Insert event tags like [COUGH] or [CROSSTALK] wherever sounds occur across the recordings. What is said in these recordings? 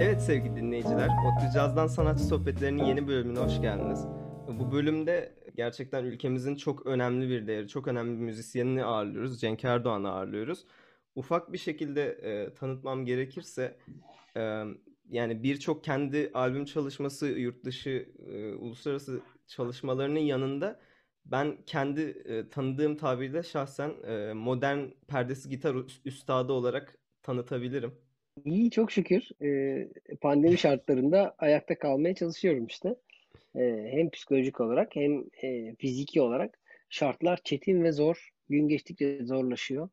Evet sevgili dinleyiciler, ODTÜ Caz'dan Sanatçı Sohbetleri'nin yeni bölümüne hoş geldiniz. Bu bölümde gerçekten ülkemizin çok önemli bir değeri, çok önemli bir müzisyenini ağırlıyoruz. Cenk Erdoğan'ı ağırlıyoruz. Ufak bir şekilde e, tanıtmam gerekirse, e, yani birçok kendi albüm çalışması, yurt dışı, e, uluslararası çalışmalarının yanında ben kendi e, tanıdığım tabirle şahsen e, modern perdesi gitar üstadı olarak tanıtabilirim. İyi çok şükür. Ee, pandemi şartlarında ayakta kalmaya çalışıyorum işte. Ee, hem psikolojik olarak hem e, fiziki olarak şartlar çetin ve zor. Gün geçtikçe zorlaşıyor.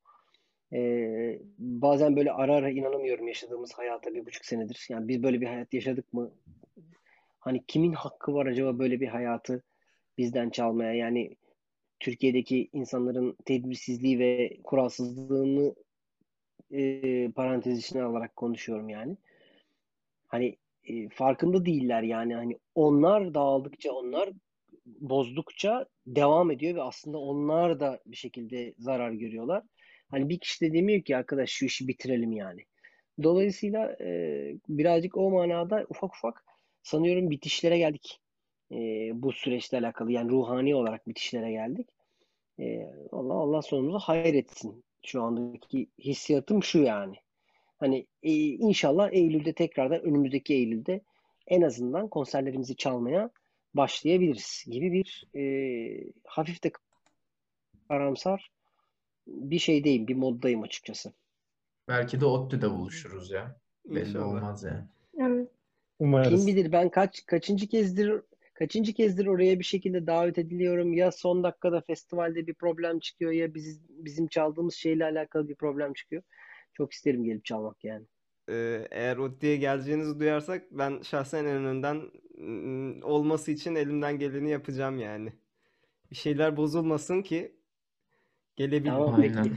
Ee, bazen böyle ara ara inanamıyorum yaşadığımız hayata bir buçuk senedir. Yani biz böyle bir hayat yaşadık mı? Hani kimin hakkı var acaba böyle bir hayatı bizden çalmaya? Yani Türkiye'deki insanların tedbirsizliği ve kuralsızlığını e, parantez içine alarak konuşuyorum yani. Hani e, farkında değiller yani hani onlar dağıldıkça onlar bozdukça devam ediyor ve aslında onlar da bir şekilde zarar görüyorlar. Hani bir kişi de demiyor ki arkadaş şu işi bitirelim yani. Dolayısıyla e, birazcık o manada ufak ufak sanıyorum bitişlere geldik. E, bu süreçle alakalı yani ruhani olarak bitişlere geldik. E, Allah Allah sonumuzu hayretsin şu andaki hissiyatım şu yani. Hani e, inşallah Eylül'de tekrardan önümüzdeki Eylül'de en azından konserlerimizi çalmaya başlayabiliriz gibi bir e, hafif de karamsar bir şeydeyim, bir moddayım açıkçası. Belki de ODTÜ'de buluşuruz ya. Belli olmaz yani. Evet. Umarız. Kim bilir ben kaç kaçıncı kezdir kaçıncı kezdir oraya bir şekilde davet ediliyorum. Ya son dakikada festivalde bir problem çıkıyor ya biz, bizim çaldığımız şeyle alakalı bir problem çıkıyor. Çok isterim gelip çalmak yani. Ee, eğer ODTÜ'ye geleceğinizi duyarsak ben şahsen en önden ıı, olması için elimden geleni yapacağım yani. Bir şeyler bozulmasın ki gelebileyim. Tamam, peki.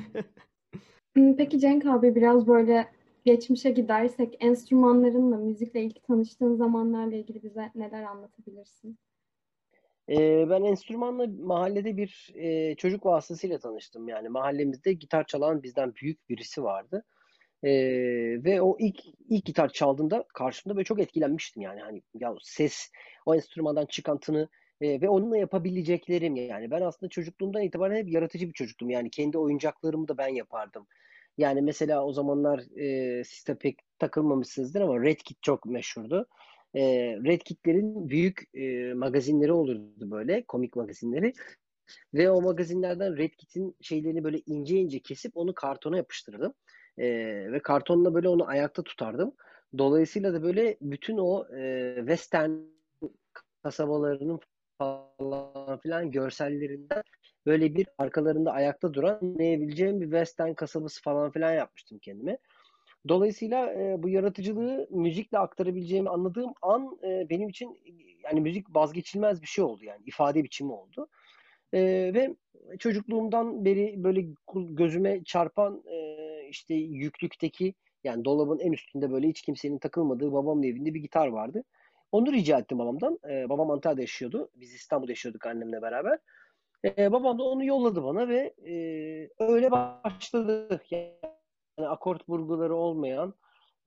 [LAUGHS] peki Cenk abi biraz böyle geçmişe gidersek enstrümanlarınla, müzikle ilk tanıştığın zamanlarla ilgili bize neler anlatabilirsin? Ee, ben enstrümanla mahallede bir e, çocuk vasıtasıyla tanıştım. Yani mahallemizde gitar çalan bizden büyük birisi vardı. Ee, ve o ilk ilk gitar çaldığında karşımda böyle çok etkilenmiştim yani hani ya ses o enstrümandan çıkan tını e, ve onunla yapabileceklerim yani ben aslında çocukluğumdan itibaren hep yaratıcı bir çocuktum yani kendi oyuncaklarımı da ben yapardım yani mesela o zamanlar e, siz de pek takılmamışsınızdır ama Red Kit çok meşhurdu. E, Red Kit'lerin büyük e, magazinleri olurdu böyle, komik magazinleri. Ve o magazinlerden Red Kit'in şeylerini böyle ince ince kesip onu kartona yapıştırdım. E, ve kartonla böyle onu ayakta tutardım. Dolayısıyla da böyle bütün o e, western kasabalarının falan filan görsellerinden böyle bir arkalarında ayakta duran anlayabileceğim bir western kasabası falan filan yapmıştım kendime. Dolayısıyla e, bu yaratıcılığı müzikle aktarabileceğimi anladığım an e, benim için yani müzik vazgeçilmez bir şey oldu yani ifade biçimi oldu. E, ve çocukluğumdan beri böyle gözüme çarpan e, işte yüklükteki yani dolabın en üstünde böyle hiç kimsenin takılmadığı babamın evinde bir gitar vardı. Onu rica ettim babamdan. E, babam Antalya'da yaşıyordu. Biz İstanbul'da yaşıyorduk annemle beraber. E, babam da onu yolladı bana ve e, öyle başladı. Yani akort vurguları olmayan,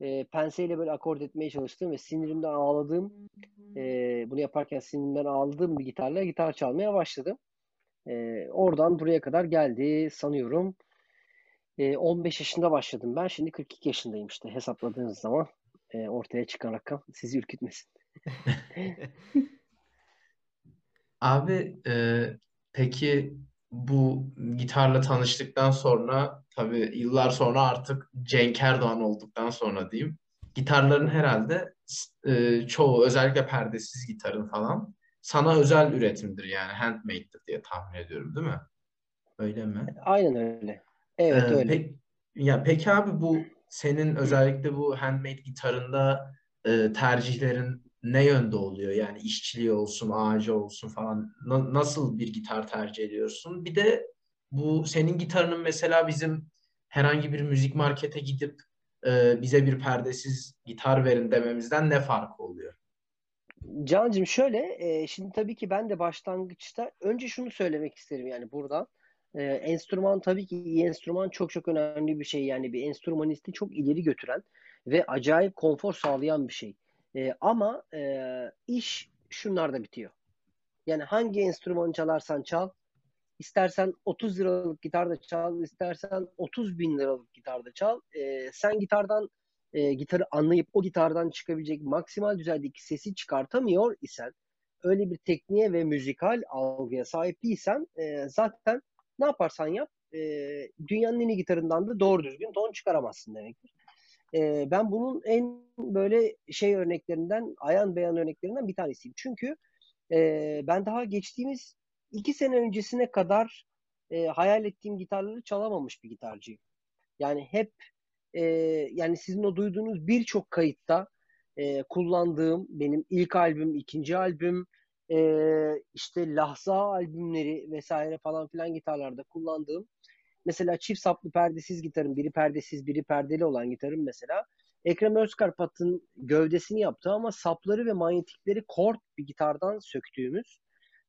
e, penseyle böyle akort etmeye çalıştığım ve sinirimden ağladığım, e, bunu yaparken sinirimden ağladığım bir gitarla gitar çalmaya başladım. E, oradan buraya kadar geldi sanıyorum. E, 15 yaşında başladım ben. Şimdi 42 yaşındayım işte hesapladığınız zaman e, ortaya çıkan rakam sizi ürkütmesin. [LAUGHS] Abi e, Peki bu gitarla tanıştıktan sonra tabii yıllar sonra artık Cenk Erdoğan olduktan sonra diyeyim. Gitarların herhalde e, çoğu özellikle perdesiz gitarın falan sana özel üretimdir yani handmade'dir diye tahmin ediyorum değil mi? Öyle mi? Aynen öyle. Evet ee, öyle. Pek, ya peki abi bu senin özellikle bu handmade gitarında e, tercihlerin ne yönde oluyor? Yani işçiliği olsun, ağacı olsun falan. Na- nasıl bir gitar tercih ediyorsun? Bir de bu senin gitarının mesela bizim herhangi bir müzik markete gidip e, bize bir perdesiz gitar verin dememizden ne farkı oluyor? Cancım şöyle, e, şimdi tabii ki ben de başlangıçta önce şunu söylemek isterim yani buradan. Ee, enstrüman tabii ki iyi enstrüman çok çok önemli bir şey. Yani bir enstrümanisti çok ileri götüren ve acayip konfor sağlayan bir şey. Ee, ama e, iş şunlarda bitiyor. Yani hangi enstrümanı çalarsan çal, istersen 30 liralık gitarda çal, istersen 30 bin liralık gitarda çal. Ee, sen gitardan e, gitarı anlayıp o gitardan çıkabilecek maksimal düzeydeki sesi çıkartamıyor isen, öyle bir tekniğe ve müzikal algıya sahip değilsen e, zaten ne yaparsan yap e, dünyanın en iyi gitarından da doğru düzgün ton çıkaramazsın demektir. E, ben bunun en böyle şey örneklerinden, ayan beyan örneklerinden bir tanesiyim. Çünkü e, ben daha geçtiğimiz iki sene öncesine kadar e, hayal ettiğim gitarları çalamamış bir gitarcıyım. Yani hep e, yani sizin o duyduğunuz birçok kayıtta e, kullandığım benim ilk albüm, ikinci albüm, e, işte Lahza albümleri vesaire falan filan gitarlarda kullandığım mesela çift saplı perdesiz gitarım, biri perdesiz, biri perdeli olan gitarım mesela Ekrem Özkarpat'ın gövdesini yaptı ama sapları ve manyetikleri kort bir gitardan söktüğümüz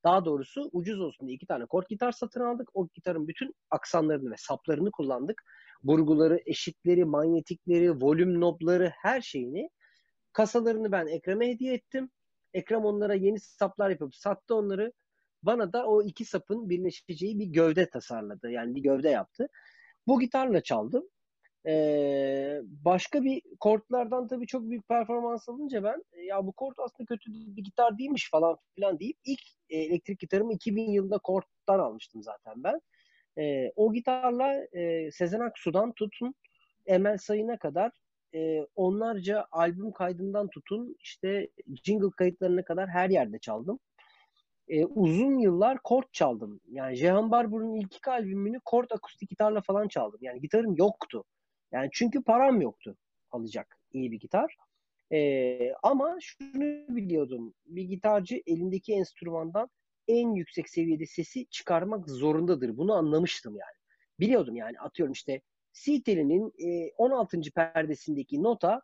daha doğrusu ucuz olsun diye iki tane kort gitar satın aldık. O gitarın bütün aksanlarını ve saplarını kullandık. Burguları, eşitleri, manyetikleri, volüm nobları her şeyini kasalarını ben Ekrem'e hediye ettim. Ekrem onlara yeni saplar yapıp sattı onları. Bana da o iki sapın birleşeceği bir gövde tasarladı. Yani bir gövde yaptı. Bu gitarla çaldım. Ee, başka bir kortlardan tabii çok büyük performans alınca ben ya bu kort aslında kötü bir gitar değilmiş falan filan deyip ilk e, elektrik gitarımı 2000 yılında korttan almıştım zaten ben. E, o gitarla e, Sezen Aksu'dan tutun Emel Sayın'a kadar e, onlarca albüm kaydından tutun işte jingle kayıtlarına kadar her yerde çaldım. E, uzun yıllar kort çaldım. Yani Jehan Barbur'un ilk iki albümünü kort akustik gitarla falan çaldım. Yani gitarım yoktu. Yani çünkü param yoktu alacak iyi bir gitar. E, ama şunu biliyordum. Bir gitarcı elindeki enstrümandan en yüksek seviyede sesi çıkarmak zorundadır. Bunu anlamıştım yani. Biliyordum yani atıyorum işte C telinin e, 16. perdesindeki nota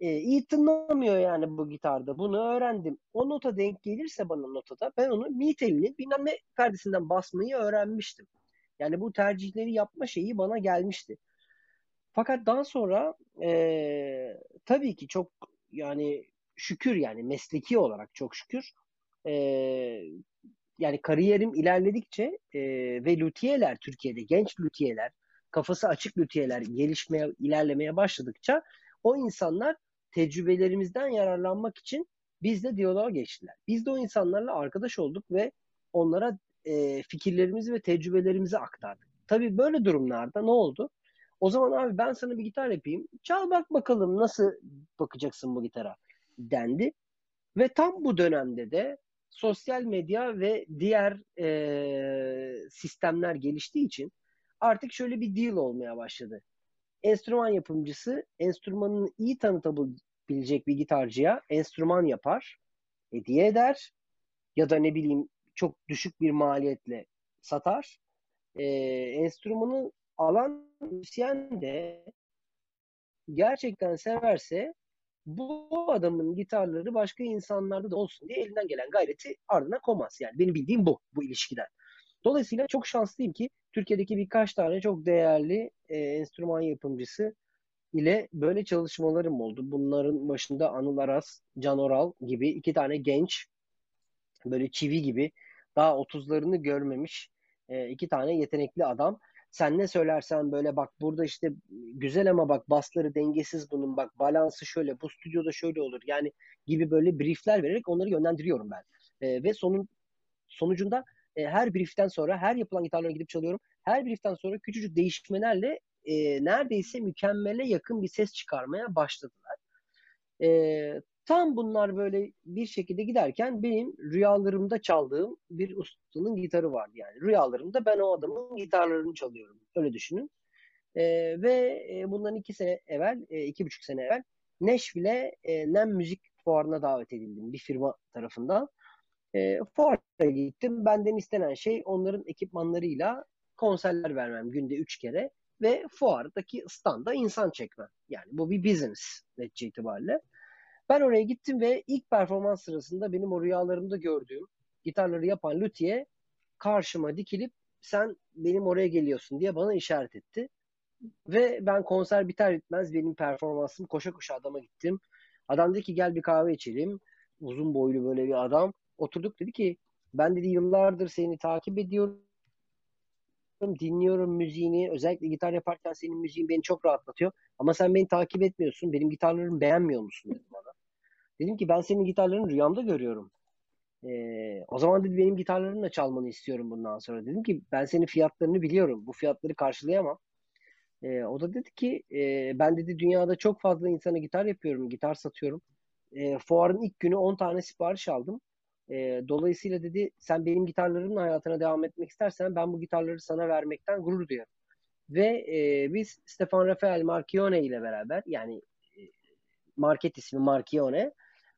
e, iyi tınlamıyor yani bu gitarda. Bunu öğrendim. O nota denk gelirse bana notada ben onu mi telinin bilmem ne perdesinden basmayı öğrenmiştim. Yani bu tercihleri yapma şeyi bana gelmişti. Fakat daha sonra e, tabii ki çok yani şükür yani mesleki olarak çok şükür e, yani kariyerim ilerledikçe e, ve lütiyeler Türkiye'de genç lütiyeler kafası açık lütiyeler gelişmeye ilerlemeye başladıkça o insanlar tecrübelerimizden yararlanmak için bizle diyaloğa geçtiler. Biz de o insanlarla arkadaş olduk ve onlara e, fikirlerimizi ve tecrübelerimizi aktardık. Tabii böyle durumlarda ne oldu? O zaman abi ben sana bir gitar yapayım. Çal bak bakalım nasıl bakacaksın bu gitara dendi. Ve tam bu dönemde de sosyal medya ve diğer e, sistemler geliştiği için artık şöyle bir deal olmaya başladı. Enstrüman yapımcısı enstrümanını iyi tanıtabilecek bir gitarcıya enstrüman yapar, hediye eder ya da ne bileyim çok düşük bir maliyetle satar. E, enstrümanı alan müzisyen de gerçekten severse bu adamın gitarları başka insanlarda da olsun diye elinden gelen gayreti ardına komaz. Yani benim bildiğim bu, bu ilişkiden. Dolayısıyla çok şanslıyım ki Türkiye'deki birkaç tane çok değerli e, enstrüman yapımcısı ile böyle çalışmalarım oldu. Bunların başında Anıl Aras, Can Oral gibi iki tane genç böyle çivi gibi daha 30'larını görmemiş e, iki tane yetenekli adam sen ne söylersen böyle bak burada işte güzel ama bak basları dengesiz bunun bak balansı şöyle bu stüdyoda şöyle olur yani gibi böyle briefler vererek onları yönlendiriyorum ben. E, ve sonun sonucunda e, her brieften sonra her yapılan gitarlara gidip çalıyorum. Her brieften sonra küçücük değişmelerle e, neredeyse mükemmele yakın bir ses çıkarmaya başladılar. E, Tam bunlar böyle bir şekilde giderken benim rüyalarımda çaldığım bir ustanın gitarı vardı yani. Rüyalarımda ben o adamın gitarlarını çalıyorum. Öyle düşünün. E, ve e, bundan iki sene evvel, e, iki buçuk sene evvel Nashville'e e, NEM Müzik Fuarı'na davet edildim bir firma tarafından. E, fuara gittim. Benden istenen şey onların ekipmanlarıyla konserler vermem günde üç kere ve fuardaki standa insan çekmem. Yani bu bir business netice itibariyle. Ben oraya gittim ve ilk performans sırasında benim o rüyalarımda gördüğüm gitarları yapan lüthiye karşıma dikilip sen benim oraya geliyorsun diye bana işaret etti. Ve ben konser biter bitmez benim performansım koşa koşa adama gittim. Adam dedi ki gel bir kahve içelim. Uzun boylu böyle bir adam. Oturduk dedi ki ben dedi yıllardır seni takip ediyorum. Dinliyorum müziğini. Özellikle gitar yaparken senin müziğin beni çok rahatlatıyor. Ama sen beni takip etmiyorsun. Benim gitarlarımı beğenmiyor musun dedi bana. Dedim ki ben senin gitarlarını rüyamda görüyorum. Ee, o zaman dedi benim gitarlarımla çalmanı istiyorum bundan sonra. Dedim ki ben senin fiyatlarını biliyorum. Bu fiyatları karşılayamam. Ee, o da dedi ki e, ben dedi dünyada çok fazla insana gitar yapıyorum, gitar satıyorum. E, fuarın ilk günü 10 tane sipariş aldım. E, dolayısıyla dedi sen benim gitarlarımla hayatına devam etmek istersen ben bu gitarları sana vermekten gurur duyarım. Ve e, biz Stefan Rafael Marchione ile beraber yani e, market ismi Marchione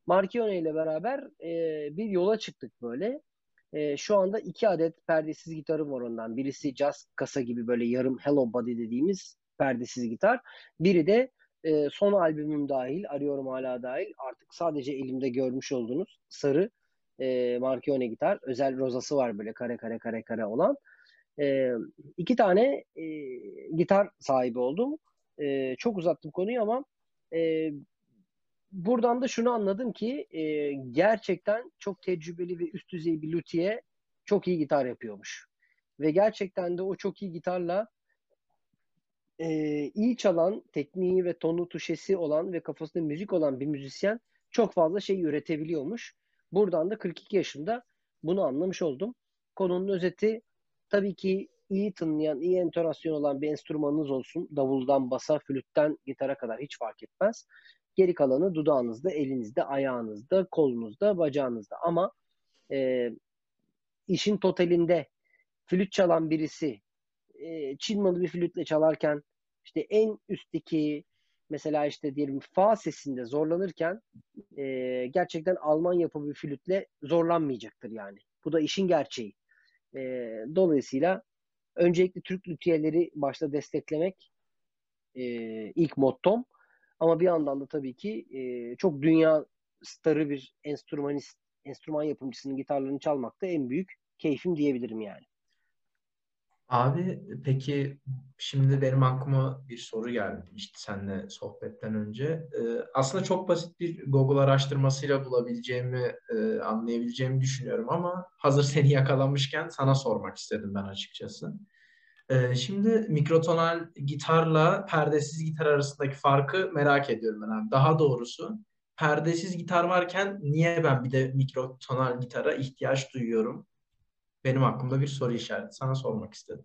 Marchione ile beraber e, bir yola çıktık böyle. E, şu anda iki adet perdesiz gitarım var ondan. Birisi jazz kasa gibi böyle yarım hello body dediğimiz perdesiz gitar. Biri de e, son albümüm dahil, arıyorum hala dahil. Artık sadece elimde görmüş olduğunuz sarı e, Marchione gitar. Özel rozası var böyle kare kare kare kare olan. E, iki tane e, gitar sahibi oldum. E, çok uzattım konuyu ama e, buradan da şunu anladım ki e, gerçekten çok tecrübeli ve üst düzey bir luthier çok iyi gitar yapıyormuş. Ve gerçekten de o çok iyi gitarla e, iyi çalan, tekniği ve tonu tuşesi olan ve kafasında müzik olan bir müzisyen çok fazla şey üretebiliyormuş. Buradan da 42 yaşında bunu anlamış oldum. Konunun özeti tabii ki iyi tınlayan, iyi entonasyon olan bir enstrümanınız olsun. Davuldan basa, flütten gitara kadar hiç fark etmez. Geri kalanı dudağınızda, elinizde, ayağınızda, kolunuzda, bacağınızda. Ama e, işin totalinde flüt çalan birisi e, çinmalı bir flütle çalarken işte en üstteki mesela işte diyelim fa sesinde zorlanırken e, gerçekten Alman yapımı bir flütle zorlanmayacaktır yani. Bu da işin gerçeği. E, dolayısıyla öncelikle Türk lüthiyeleri başta desteklemek e, ilk mottom. Ama bir yandan da tabii ki e, çok dünya starı bir enstrümanist, enstrüman yapımcısının gitarlarını çalmak da en büyük keyfim diyebilirim yani. Abi peki şimdi benim aklıma bir soru gelmişti seninle sohbetten önce. Ee, aslında çok basit bir Google araştırmasıyla bulabileceğimi, e, anlayabileceğimi düşünüyorum ama hazır seni yakalamışken sana sormak istedim ben açıkçası. Ee, şimdi mikrotonal gitarla perdesiz gitar arasındaki farkı merak ediyorum ben abi. Daha doğrusu perdesiz gitar varken niye ben bir de mikrotonal gitara ihtiyaç duyuyorum? Benim aklımda bir soru işareti. Sana sormak istedim.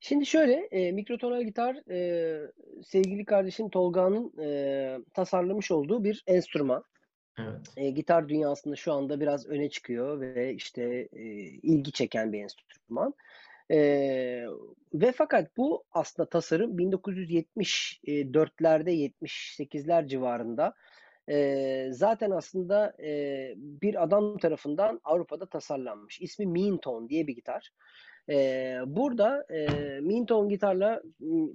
Şimdi şöyle, e, mikrotonal gitar e, sevgili kardeşim Tolga'nın e, tasarlamış olduğu bir enstrüman. Evet. E, gitar dünyasında şu anda biraz öne çıkıyor ve işte e, ilgi çeken bir enstrüman. E, ve fakat bu aslında tasarım 1974'lerde 78'ler civarında e, zaten aslında e, bir adam tarafından Avrupa'da tasarlanmış. İsmi Minton diye bir gitar. E, burada e, Minton gitarla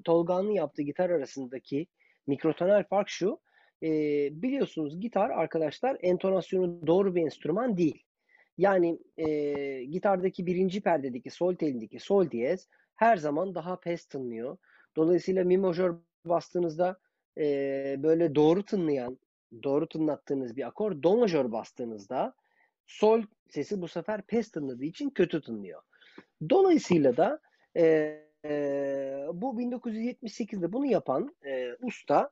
Tolga'nın yaptığı gitar arasındaki mikrotonal fark şu. E, biliyorsunuz gitar arkadaşlar entonasyonu doğru bir enstrüman değil. Yani e, gitardaki birinci perdedeki sol telindeki sol diyez her zaman daha pes tınlıyor. Dolayısıyla mi majör bastığınızda e, böyle doğru tınlayan, doğru tınlattığınız bir akor do majör bastığınızda sol sesi bu sefer pes tınladığı için kötü tınlıyor. Dolayısıyla da e, e, bu 1978'de bunu yapan e, usta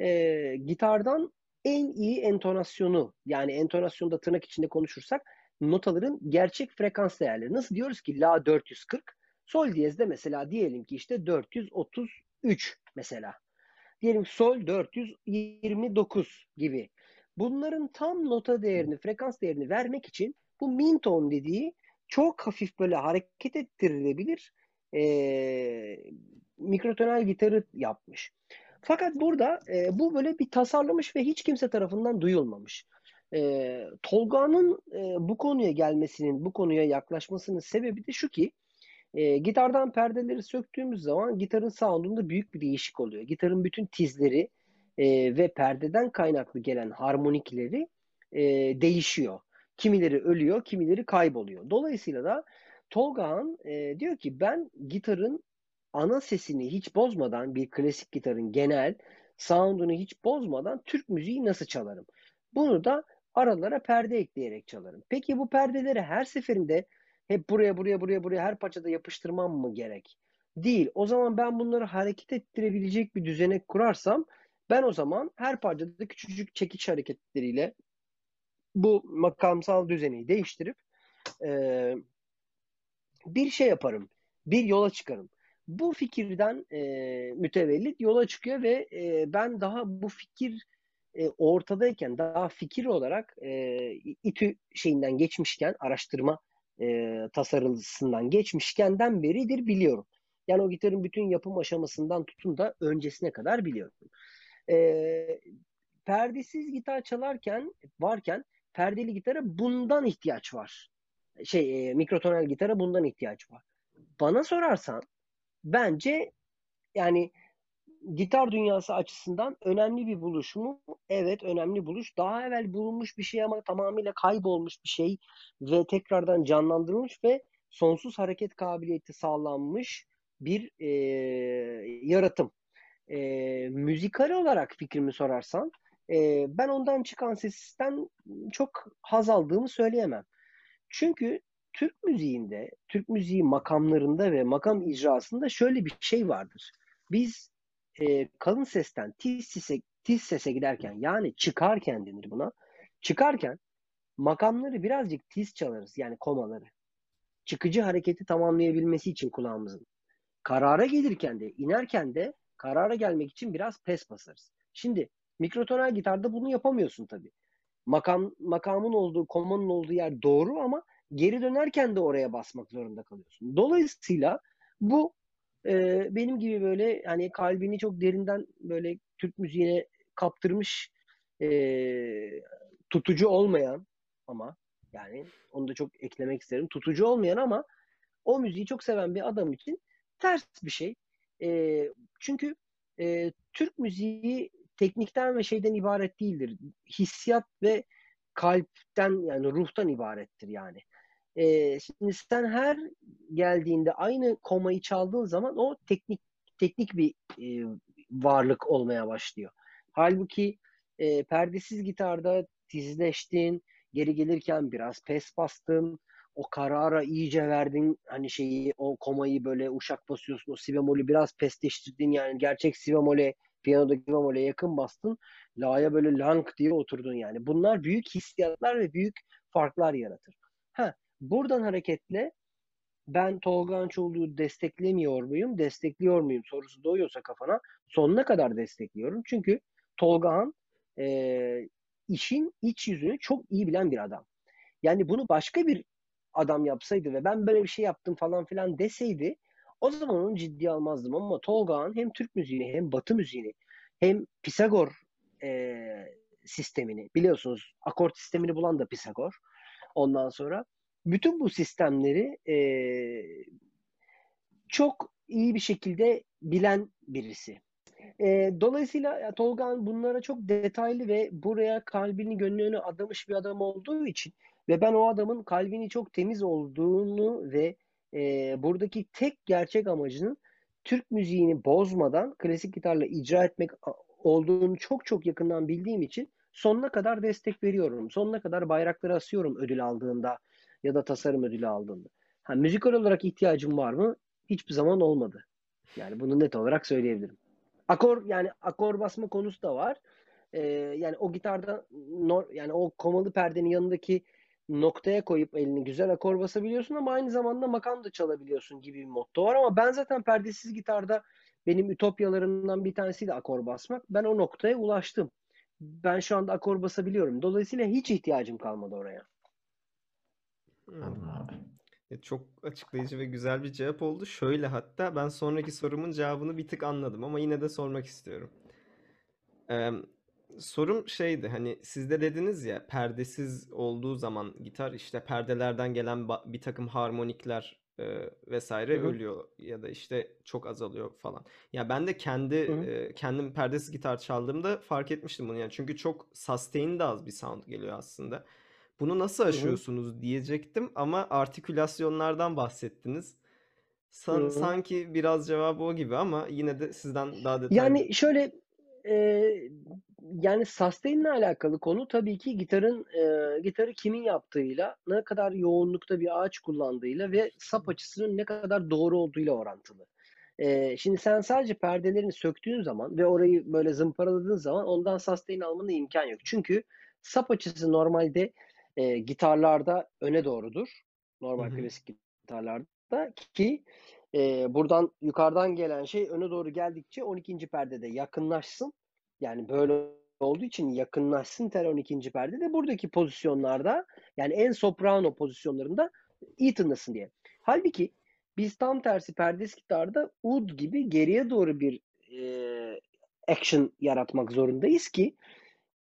e, gitardan en iyi entonasyonu yani entonasyonda tırnak içinde konuşursak notaların gerçek frekans değerleri. Nasıl diyoruz ki La 440 sol diyezde mesela diyelim ki işte 433 mesela. Diyelim sol 429 gibi. Bunların tam nota değerini, frekans değerini vermek için bu min ton dediği çok hafif böyle hareket ettirilebilir e, mikrotonal gitarı yapmış. Fakat burada e, bu böyle bir tasarlamış ve hiç kimse tarafından duyulmamış. E, Tolga'nın e, bu konuya gelmesinin, bu konuya yaklaşmasının sebebi de şu ki e, gitardan perdeleri söktüğümüz zaman gitarın soundunda büyük bir değişik oluyor. Gitarın bütün tizleri e, ve perdeden kaynaklı gelen harmonikleri e, değişiyor. Kimileri ölüyor, kimileri kayboluyor. Dolayısıyla da Tolgahan e, diyor ki ben gitarın ana sesini hiç bozmadan bir klasik gitarın genel sound'unu hiç bozmadan Türk müziği nasıl çalarım? Bunu da aralara perde ekleyerek çalarım. Peki bu perdeleri her seferinde hep buraya buraya buraya buraya her parçada yapıştırmam mı gerek? Değil. O zaman ben bunları hareket ettirebilecek bir düzenek kurarsam ben o zaman her parçada küçücük çekiç hareketleriyle bu makamsal düzeni değiştirip e, bir şey yaparım. Bir yola çıkarım. Bu fikirden e, mütevellit yola çıkıyor ve e, ben daha bu fikir e, ortadayken daha fikir olarak e, İTÜ şeyinden geçmişken araştırma e, tasarısından geçmişkenden beridir biliyorum. Yani o gitarın bütün yapım aşamasından tutun da öncesine kadar biliyorum. E, perdesiz gitar çalarken varken perdeli gitara bundan ihtiyaç var. Şey e, mikrotonal gitara bundan ihtiyaç var. Bana sorarsan bence yani gitar dünyası açısından önemli bir buluş mu? Evet önemli buluş. Daha evvel bulunmuş bir şey ama tamamıyla kaybolmuş bir şey ve tekrardan canlandırılmış ve sonsuz hareket kabiliyeti sağlanmış bir e, yaratım. E, müzikal olarak fikrimi sorarsan e, ben ondan çıkan sesten çok haz aldığımı söyleyemem. Çünkü Türk müziğinde, Türk müziği makamlarında ve makam icrasında şöyle bir şey vardır. Biz e, kalın sesten tiz sese, tiz sese giderken yani çıkarken denir buna. Çıkarken makamları birazcık tiz çalarız yani komaları. Çıkıcı hareketi tamamlayabilmesi için kulağımızın. Karara gelirken de inerken de karara gelmek için biraz pes basarız. Şimdi mikrotonal gitarda bunu yapamıyorsun tabii. Makam, makamın olduğu, komanın olduğu yer doğru ama geri dönerken de oraya basmak zorunda kalıyorsun. Dolayısıyla bu e, benim gibi böyle hani kalbini çok derinden böyle Türk müziğine kaptırmış e, tutucu olmayan ama yani onu da çok eklemek isterim. Tutucu olmayan ama o müziği çok seven bir adam için ters bir şey. E, çünkü e, Türk müziği teknikten ve şeyden ibaret değildir. Hissiyat ve kalpten yani ruhtan ibarettir yani. E, şimdi sen her geldiğinde aynı komayı çaldığın zaman o teknik teknik bir e, varlık olmaya başlıyor. Halbuki e, perdesiz gitarda tizleştin, geri gelirken biraz pes bastın, o karara iyice verdin hani şeyi o komayı böyle uşak basıyorsun o si bemolü biraz pesleştirdin yani gerçek si bemole piyanodaki bemole yakın bastın la'ya böyle lang diye oturdun yani bunlar büyük hissiyatlar ve büyük farklar yaratır. Buradan hareketle ben Tolga Ançoğlu'yu desteklemiyor muyum, destekliyor muyum sorusu doğuyorsa kafana sonuna kadar destekliyorum. Çünkü Tolgahan e, işin iç yüzünü çok iyi bilen bir adam. Yani bunu başka bir adam yapsaydı ve ben böyle bir şey yaptım falan filan deseydi o zaman onu ciddiye almazdım. Ama Tolgahan hem Türk müziğini hem Batı müziğini hem Pisagor e, sistemini biliyorsunuz akort sistemini bulan da Pisagor. Ondan sonra bütün bu sistemleri e, çok iyi bir şekilde bilen birisi. E, dolayısıyla Tolga bunlara çok detaylı ve buraya kalbini gönlünü adamış bir adam olduğu için ve ben o adamın kalbini çok temiz olduğunu ve e, buradaki tek gerçek amacının Türk müziğini bozmadan klasik gitarla icra etmek olduğunu çok çok yakından bildiğim için sonuna kadar destek veriyorum. Sonuna kadar bayrakları asıyorum ödül aldığında ya da tasarım ödülü aldığında. Ha, müzikal olarak ihtiyacım var mı? Hiçbir zaman olmadı. Yani bunu net olarak söyleyebilirim. Akor yani akor basma konusu da var. Ee, yani o gitarda yani o komalı perdenin yanındaki noktaya koyup elini güzel akor basabiliyorsun ama aynı zamanda makam da çalabiliyorsun gibi bir motto var ama ben zaten perdesiz gitarda benim ütopyalarımdan bir tanesi de akor basmak. Ben o noktaya ulaştım. Ben şu anda akor basabiliyorum. Dolayısıyla hiç ihtiyacım kalmadı oraya. Anladım abi. E, Çok açıklayıcı ve güzel bir cevap oldu. Şöyle hatta ben sonraki sorumun cevabını bir tık anladım ama yine de sormak istiyorum. Ee, sorum şeydi hani siz de dediniz ya perdesiz olduğu zaman gitar işte perdelerden gelen ba- bir takım harmonikler e, vesaire Hı hı. ölüyor ya da işte çok azalıyor falan. Ya ben de kendi Hı hı. e, kendim perdesiz gitar çaldığımda fark etmiştim bunu yani çünkü çok sustain de az bir sound geliyor aslında. Bunu nasıl aşıyorsunuz diyecektim ama artikülasyonlardan bahsettiniz. San- sanki biraz cevabı o gibi ama yine de sizden daha detaylı. Yani şöyle e, yani sustain'le alakalı konu tabii ki gitarın e, gitarı kimin yaptığıyla, ne kadar yoğunlukta bir ağaç kullandığıyla ve sap açısının ne kadar doğru olduğuyla orantılı. E, şimdi sen sadece perdelerini söktüğün zaman ve orayı böyle zımparaladığın zaman ondan sustain almana imkan yok. Çünkü sap açısı normalde e, gitarlarda öne doğrudur. Normal Hı hı. klasik gitarlarda ki e, buradan yukarıdan gelen şey öne doğru geldikçe 12. perdede yakınlaşsın. Yani böyle olduğu için yakınlaşsın tel 12. perdede. Buradaki pozisyonlarda yani en soprano pozisyonlarında iyi tınlasın diye. Halbuki biz tam tersi perdes gitarda ud gibi geriye doğru bir e, action yaratmak zorundayız ki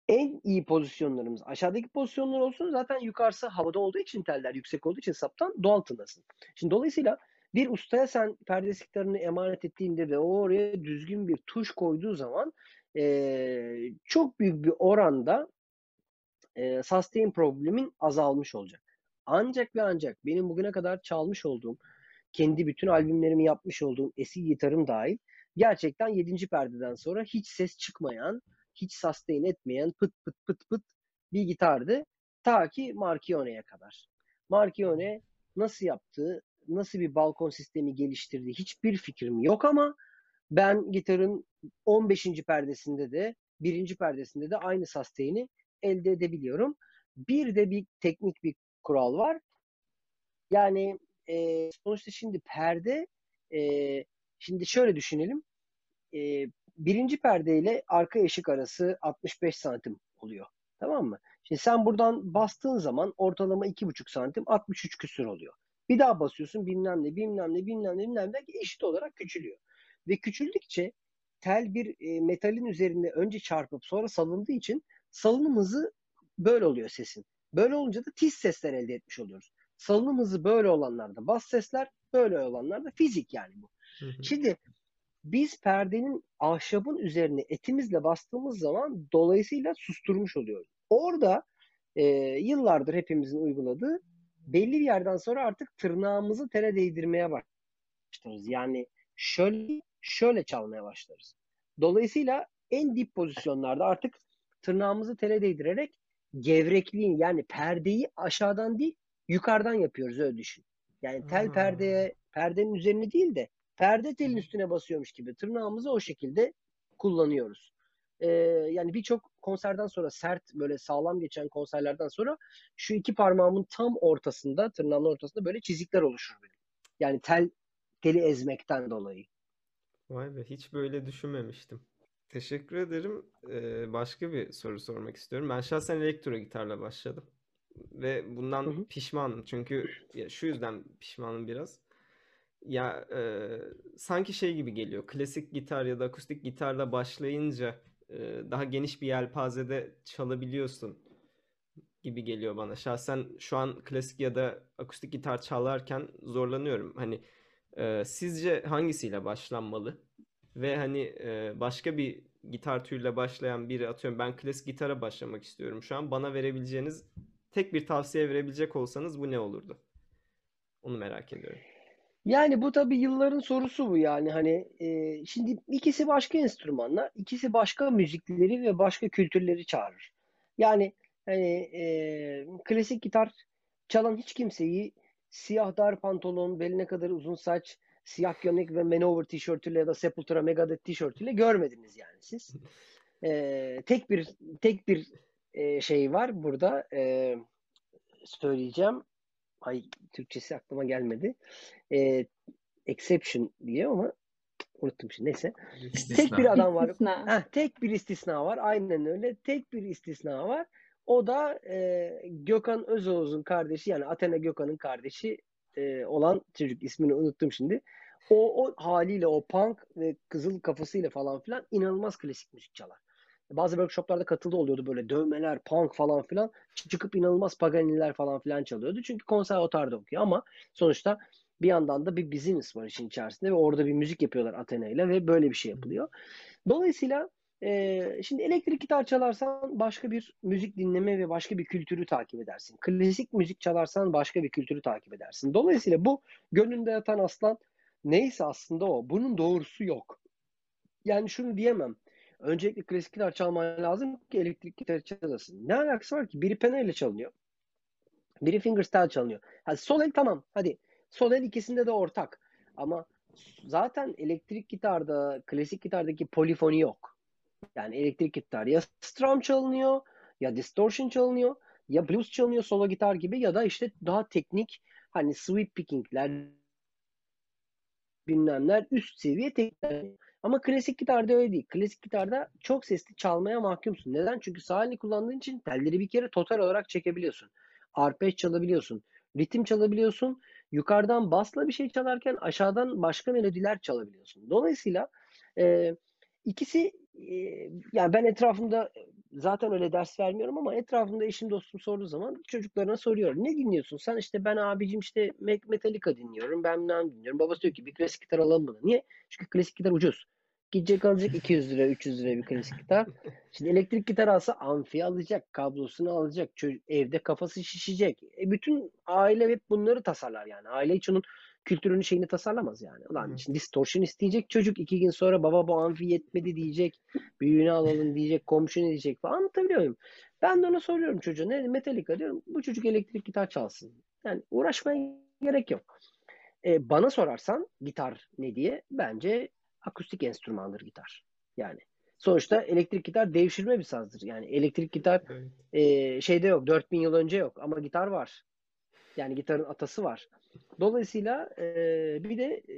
en iyi pozisyonlarımız aşağıdaki pozisyonlar olsun zaten yukarısı havada olduğu için teller yüksek olduğu için saptan doğal tınlasın. Şimdi dolayısıyla bir ustaya sen perdes gitarını emanet ettiğinde ve oraya düzgün bir tuş koyduğu zaman eee, çok büyük bir oranda eee, sustain problemin azalmış olacak. Ancak ve ancak benim bugüne kadar çalmış olduğum, kendi bütün albümlerimi yapmış olduğum eski gitarım dahil gerçekten 7. perdeden sonra hiç ses çıkmayan, hiç sustain etmeyen pıt pıt pıt pıt bir gitardı. Ta ki Marchione'ye kadar. Marchione nasıl yaptı, nasıl bir balkon sistemi geliştirdi hiçbir fikrim yok ama ben gitarın 15. perdesinde de 1. perdesinde de aynı sustain'i elde edebiliyorum. Bir de bir teknik bir kural var. Yani e, sonuçta şimdi perde e, şimdi şöyle düşünelim. E, birinci perde ile arka ışık arası 65 santim oluyor. Tamam mı? Şimdi sen buradan bastığın zaman ortalama 2,5 santim 63 küsür oluyor. Bir daha basıyorsun bilmem ne bilmem ne bilmem ne bilmem ne eşit olarak küçülüyor. Ve küçüldükçe tel bir e, metalin üzerinde önce çarpıp sonra salındığı için salınım hızı böyle oluyor sesin. Böyle olunca da tiz sesler elde etmiş oluyoruz. Salınım hızı böyle olanlarda bas sesler, böyle olanlarda fizik yani bu. Hı hı. Şimdi biz perdenin ahşabın üzerine etimizle bastığımız zaman dolayısıyla susturmuş oluyoruz. Orada e, yıllardır hepimizin uyguladığı belli bir yerden sonra artık tırnağımızı tele değdirmeye başlarız. Yani şöyle şöyle çalmaya başlarız. Dolayısıyla en dip pozisyonlarda artık tırnağımızı tele değdirerek gevrekliğin yani perdeyi aşağıdan değil yukarıdan yapıyoruz öyle düşün. Yani tel Ha. perdeye perdenin üzerine değil de perde telin üstüne basıyormuş gibi tırnağımızı o şekilde kullanıyoruz. Ee, yani birçok konserden sonra sert böyle sağlam geçen konserlerden sonra şu iki parmağımın tam ortasında tırnağımın ortasında böyle çizikler oluşur benim. Yani tel teli ezmekten dolayı. Vay be, hiç böyle düşünmemiştim. Teşekkür ederim. Ee, başka bir soru sormak istiyorum. Ben şahsen elektro gitarla başladım. Ve bundan Hı hı. pişmanım. Çünkü ya şu yüzden pişmanım biraz. Ya e, sanki şey gibi geliyor. Klasik gitar ya da akustik gitarla başlayınca e, daha geniş bir yelpazede çalabiliyorsun gibi geliyor bana. Şahsen şu an klasik ya da akustik gitar çalarken zorlanıyorum. Hani e, sizce hangisiyle başlanmalı? Ve hani e, başka bir gitar türüyle başlayan biri atıyorum ben klasik gitara başlamak istiyorum şu an. Bana verebileceğiniz tek bir tavsiye verebilecek olsanız bu ne olurdu? Onu merak ediyorum. Yani bu tabii yılların sorusu bu yani hani e, şimdi ikisi başka enstrümanlar, ikisi başka müzikleri ve başka kültürleri çağırır. Yani hani e, klasik gitar çalan hiç kimseyi siyah dar pantolon, beline kadar uzun saç, siyah gömlek ve Manowar tişörtüyle ya da Sepultura Megadeth tişörtüyle görmediniz yani siz. E, tek bir tek bir e, şey var burada e, söyleyeceğim. Ay Türkçesi aklıma gelmedi. E, exception diye ama unuttum şimdi. Neyse. Tek İstisna. bir adam var. İstisna. Heh, tek bir istisna var. Aynen öyle. Tek bir istisna var. O da e, Gökhan Özoğuz'un kardeşi yani Athena Gökhan'ın kardeşi e, olan çocuk ismini unuttum şimdi. O, o haliyle o punk ve kızıl kafasıyla falan filan inanılmaz klasik müzik çalar. Bazı workshoplarda katıldı oluyordu böyle dövmeler, punk falan filan. Çıkıp inanılmaz Paganini'ler falan filan çalıyordu. Çünkü konservatuarda okuyor ama sonuçta bir yandan da bir business var işin içerisinde ve orada bir müzik yapıyorlar Athena ile ve böyle bir şey yapılıyor. Dolayısıyla Ee, şimdi elektrik gitar çalarsan başka bir müzik dinleme ve başka bir kültürü takip edersin. Klasik müzik çalarsan başka bir kültürü takip edersin. Dolayısıyla bu gönlünde yatan aslan neyse aslında o. Bunun doğrusu yok. Yani şunu diyemem. Öncelikle klasik gitar çalman lazım ki elektrik gitar çalasın. Ne alakası var ki? Biri pena ile çalınıyor. Biri fingerstyle çalınıyor. Hadi sol el tamam. Hadi. Sol el ikisinde de ortak. Ama zaten elektrik gitarda, klasik gitardaki polifoni yok. Yani elektrik gitar ya strum çalınıyor ya distortion çalınıyor ya blues çalınıyor solo gitar gibi ya da işte daha teknik hani sweep picking'ler bilmemler üst seviye teknikler. Ama klasik gitarda öyle değil. Klasik gitarda çok sesli çalmaya mahkumsun. Neden? Çünkü sağ elini kullandığın için telleri bir kere total olarak çekebiliyorsun. Arpej çalabiliyorsun. Ritim çalabiliyorsun. Yukarıdan basla bir şey çalarken aşağıdan başka melodiler çalabiliyorsun. Dolayısıyla e, ikisi yani ben etrafımda zaten öyle ders vermiyorum ama etrafımda eşim dostum sorduğu zaman çocuklarına soruyorum. Ne dinliyorsun? Sen işte ben abicim işte Metallica dinliyorum. Ben ne dinliyorum. Babası diyor ki bir klasik gitar alalım mı? Niye? Çünkü klasik gitar ucuz. Gidecek alacak 200 lira 300 lira bir klasik gitar. Şimdi elektrik gitar alsa amfi alacak, kablosunu alacak, çocuk, evde kafası şişecek. E bütün aile hep bunları tasarlar yani. Aile hiç onun kültürünü şeyini tasarlamaz yani. Ulan Hı. şimdi distortion isteyecek çocuk iki gün sonra baba bu amfi yetmedi diyecek. Büyüğünü alalım [LAUGHS] diyecek, komşu ne diyecek falan anlatabiliyor muyum? Ben de ona soruyorum çocuğa ne Metallica diyorum. Bu çocuk elektrik gitar çalsın. Yani uğraşmaya gerek yok. E, bana sorarsan gitar ne diye bence akustik enstrümandır gitar. Yani sonuçta elektrik gitar devşirme bir sazdır. Yani elektrik gitar Evet. e, şeyde yok 4000 yıl önce yok ama gitar var. Yani gitarın atası var. Dolayısıyla e, bir de e,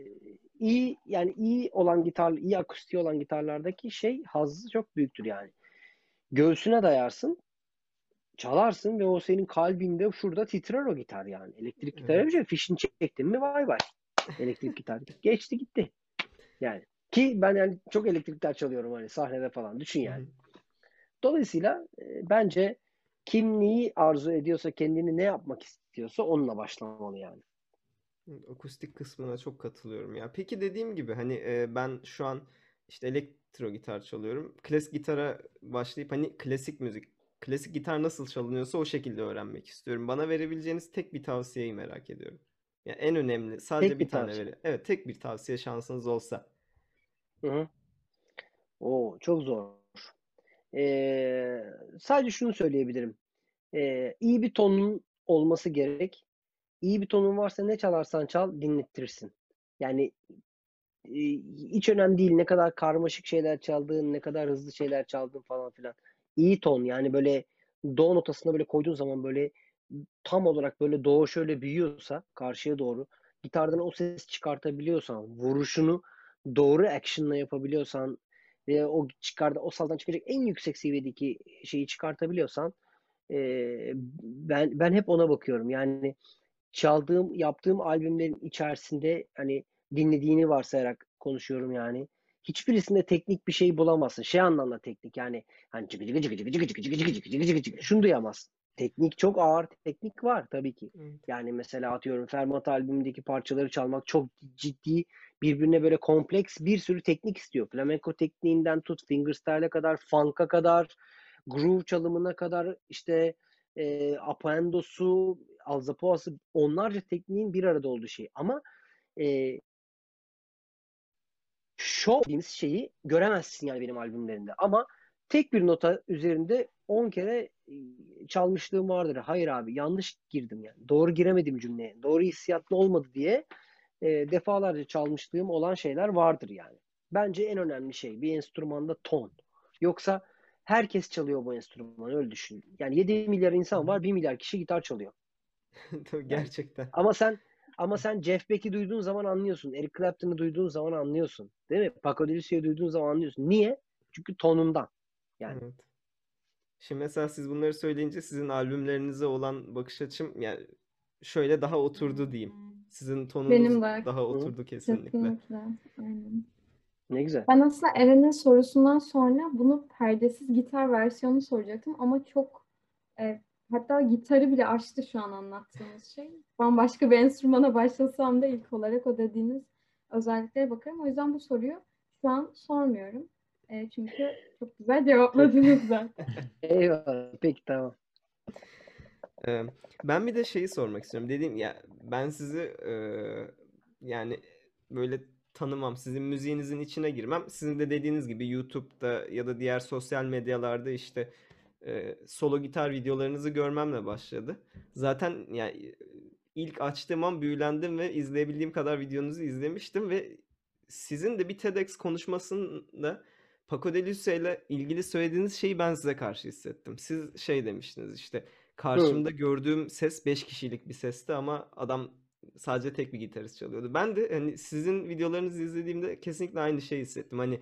iyi yani iyi olan gitar, iyi akustiği olan gitarlardaki şey hazzı çok büyüktür yani. Göğsüne dayarsın, çalarsın ve o senin kalbinde şurada titrer o gitar yani. Elektrik gitar Evet. bir şey. Fişini çektin mi vay vay. Elektrik gitar. Geçti gitti. Yani ki ben yani çok elektrik gitar çalıyorum hani sahnede falan. Düşün yani. Dolayısıyla e, bence kim neyi arzu ediyorsa, kendini ne yapmak istiyorsa onunla başlamalı yani. Akustik kısmına çok katılıyorum ya. Peki dediğim gibi hani e, ben şu an işte elektro gitar çalıyorum. Klasik gitara başlayıp hani klasik müzik, klasik gitar nasıl çalınıyorsa o şekilde öğrenmek istiyorum. Bana verebileceğiniz tek bir tavsiyeyi merak ediyorum. Ya en önemli sadece Tek bir bir tane tavsiye. Evet, tek bir tavsiye şansınız olsa. Hı hı. Oo, çok zor. Ee, sadece şunu söyleyebilirim. Ee, iyi bir tonun olması gerek. İyi bir tonun varsa ne çalarsan çal dinlettirsin. Yani e, hiç önemli değil ne kadar karmaşık şeyler çaldığın, ne kadar hızlı şeyler çaldığın falan filan. İyi ton yani böyle do notasına böyle koyduğun zaman böyle tam olarak böyle do şöyle büyüyorsa karşıya doğru gitardan o ses çıkartabiliyorsan, vuruşunu doğru action'la yapabiliyorsan ve o çıkarda o sazdan çıkacak en yüksek seviyedeki şeyi çıkartabiliyorsan e, ben ben hep ona bakıyorum. Yani çaldığım, yaptığım albümlerin içerisinde hani dinlediğini varsayarak konuşuyorum yani. Hiçbirisinde teknik bir şey bulamazsın. Şey anlamda teknik yani hani cıgı cıgı cıgı cıgı cıgı cıgı cıgı cıgı cıgı cıgı cıgı şunu duyamazsın. Teknik çok ağır teknik var tabii ki. Evet. Yani mesela atıyorum Fermat albümündeki parçaları çalmak çok ciddi birbirine böyle kompleks bir sürü teknik istiyor. Flamenco tekniğinden tut fingerstyle'e kadar, funk'a kadar, groove çalımına kadar işte e, appendosu, alzapoası onlarca tekniğin bir arada olduğu şey. Ama e, show dediğimiz şeyi göremezsin yani benim albümlerimde. Ama tek bir nota üzerinde 10 kere çalmışlığım vardır. Hayır abi yanlış girdim yani. Doğru giremedim cümleye. Doğru hissiyatlı olmadı diye e, defalarca çalmışlığım olan şeyler vardır yani. Bence en önemli şey bir enstrümanda ton. Yoksa herkes çalıyor bu enstrümanı öyle düşün. Yani 7 milyar insan var 1 milyar kişi gitar çalıyor. [LAUGHS] Tabii gerçekten. Ama sen ama sen Jeff Beck'i duyduğun zaman anlıyorsun. Eric Clapton'ı duyduğun zaman anlıyorsun. Değil mi? Paco de Lucio'yu duyduğun zaman anlıyorsun. Niye? Çünkü tonundan. Yani Evet. Şimdi mesela siz bunları söyleyince sizin albümlerinize olan bakış açım yani şöyle daha oturdu diyeyim. Sizin tonunuz Benim daha oturdu kesinlikle. Kesinlikle. Aynen. Ne güzel. Ben aslında Eren'in sorusundan sonra bunu perdesiz gitar versiyonu soracaktım ama çok e, hatta gitarı bile açtı şu an anlattığınız şey. Bambaşka bir enstrümana başlasam da ilk olarak o dediğiniz özelliklere bakarım. O yüzden bu soruyu şu an sormuyorum. E, çünkü çok Çok güzel cevapladınız zaten. [LAUGHS] Eyvallah. Peki tamam. Ee, ben bir de şeyi sormak istiyorum. Dediğim ya ben sizi e, yani böyle tanımam. Sizin müziğinizin içine girmem. Sizin de dediğiniz gibi YouTube'da ya da diğer sosyal medyalarda işte e, solo gitar videolarınızı görmemle başladı. Zaten yani ilk açtığım an büyülendim ve izleyebildiğim kadar videonuzu izlemiştim ve sizin de bir TEDx konuşmasında Paco de Lucia ile ilgili söylediğiniz şeyi ben size karşı hissettim. Siz şey demiştiniz işte karşımda gördüğüm ses 5 kişilik bir sesti ama adam sadece tek bir gitarist çalıyordu. Ben de hani sizin videolarınızı izlediğimde kesinlikle aynı şeyi hissettim. Hani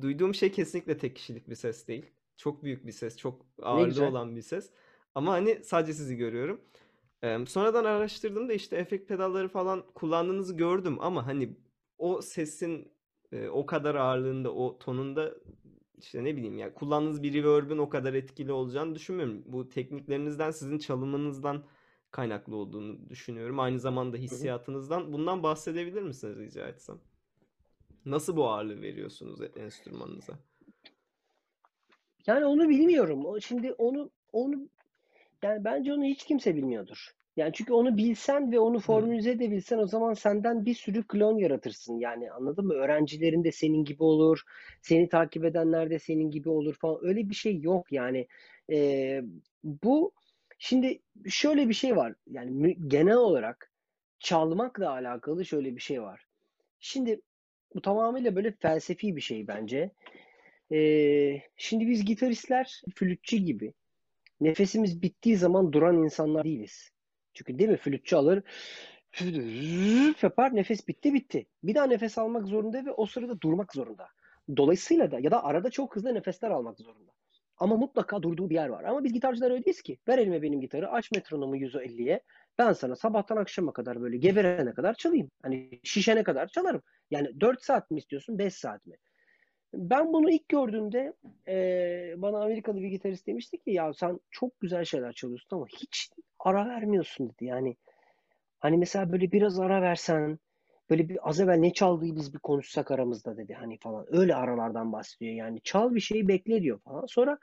duyduğum şey kesinlikle tek kişilik bir ses değil. Çok büyük bir ses, çok ağırlığı olan bir ses. Ama hani sadece sizi görüyorum. Eee, sonradan araştırdığımda işte efekt pedalları falan kullandığınızı gördüm ama hani o sesin e, o kadar ağırlığında, o tonunda işte ne bileyim ya kullandığınız bir reverb'ün o kadar etkili olacağını düşünmüyorum. Bu tekniklerinizden, sizin çalımınızdan kaynaklı olduğunu düşünüyorum. Aynı zamanda hissiyatınızdan. Bundan bahsedebilir misiniz rica etsem? Nasıl bu ağırlığı veriyorsunuz e- enstrümanınıza? Yani onu bilmiyorum. Şimdi onu onu yani bence onu hiç kimse bilmiyordur. Yani çünkü onu bilsen ve onu formülize edebilsen o zaman senden bir sürü klon yaratırsın. Yani anladın mı? Öğrencilerin de senin gibi olur. Seni takip edenler de senin gibi olur falan. Öyle bir şey yok yani. Ee, bu şimdi şöyle bir şey var. Yani genel olarak çalmakla alakalı şöyle bir şey var. Şimdi bu tamamıyla böyle felsefi bir şey bence. Ee, şimdi biz gitaristler flütçü gibi nefesimiz bittiği zaman duran insanlar değiliz. Çünkü değil mi? Flütçü alır [LAUGHS] yapar nefes bitti bitti. Bir daha nefes almak zorunda ve o sırada durmak zorunda. Dolayısıyla da ya da arada çok hızlı nefesler almak zorunda. Ama mutlaka durduğu bir yer var. Ama biz gitarcılar öyle değiliz ki. Ver elime benim gitarı, aç metronomu 150'ye. Ben sana sabahtan akşama kadar böyle geberene kadar çalayım. Hani şişene kadar çalarım. Yani 4 saat mi istiyorsun, 5 saat mi? Ben bunu ilk gördüğümde eee, bana Amerikalı bir gitarist demişti ki ya sen çok güzel şeyler çalıyorsun ama hiç ara vermiyorsun dedi. Yani hani mesela böyle biraz ara versen böyle bir az evvel ne çaldığı biz bir konuşsak aramızda dedi hani falan. Öyle aralardan bahsediyor yani çal bir şeyi bekle diyor falan. Sonra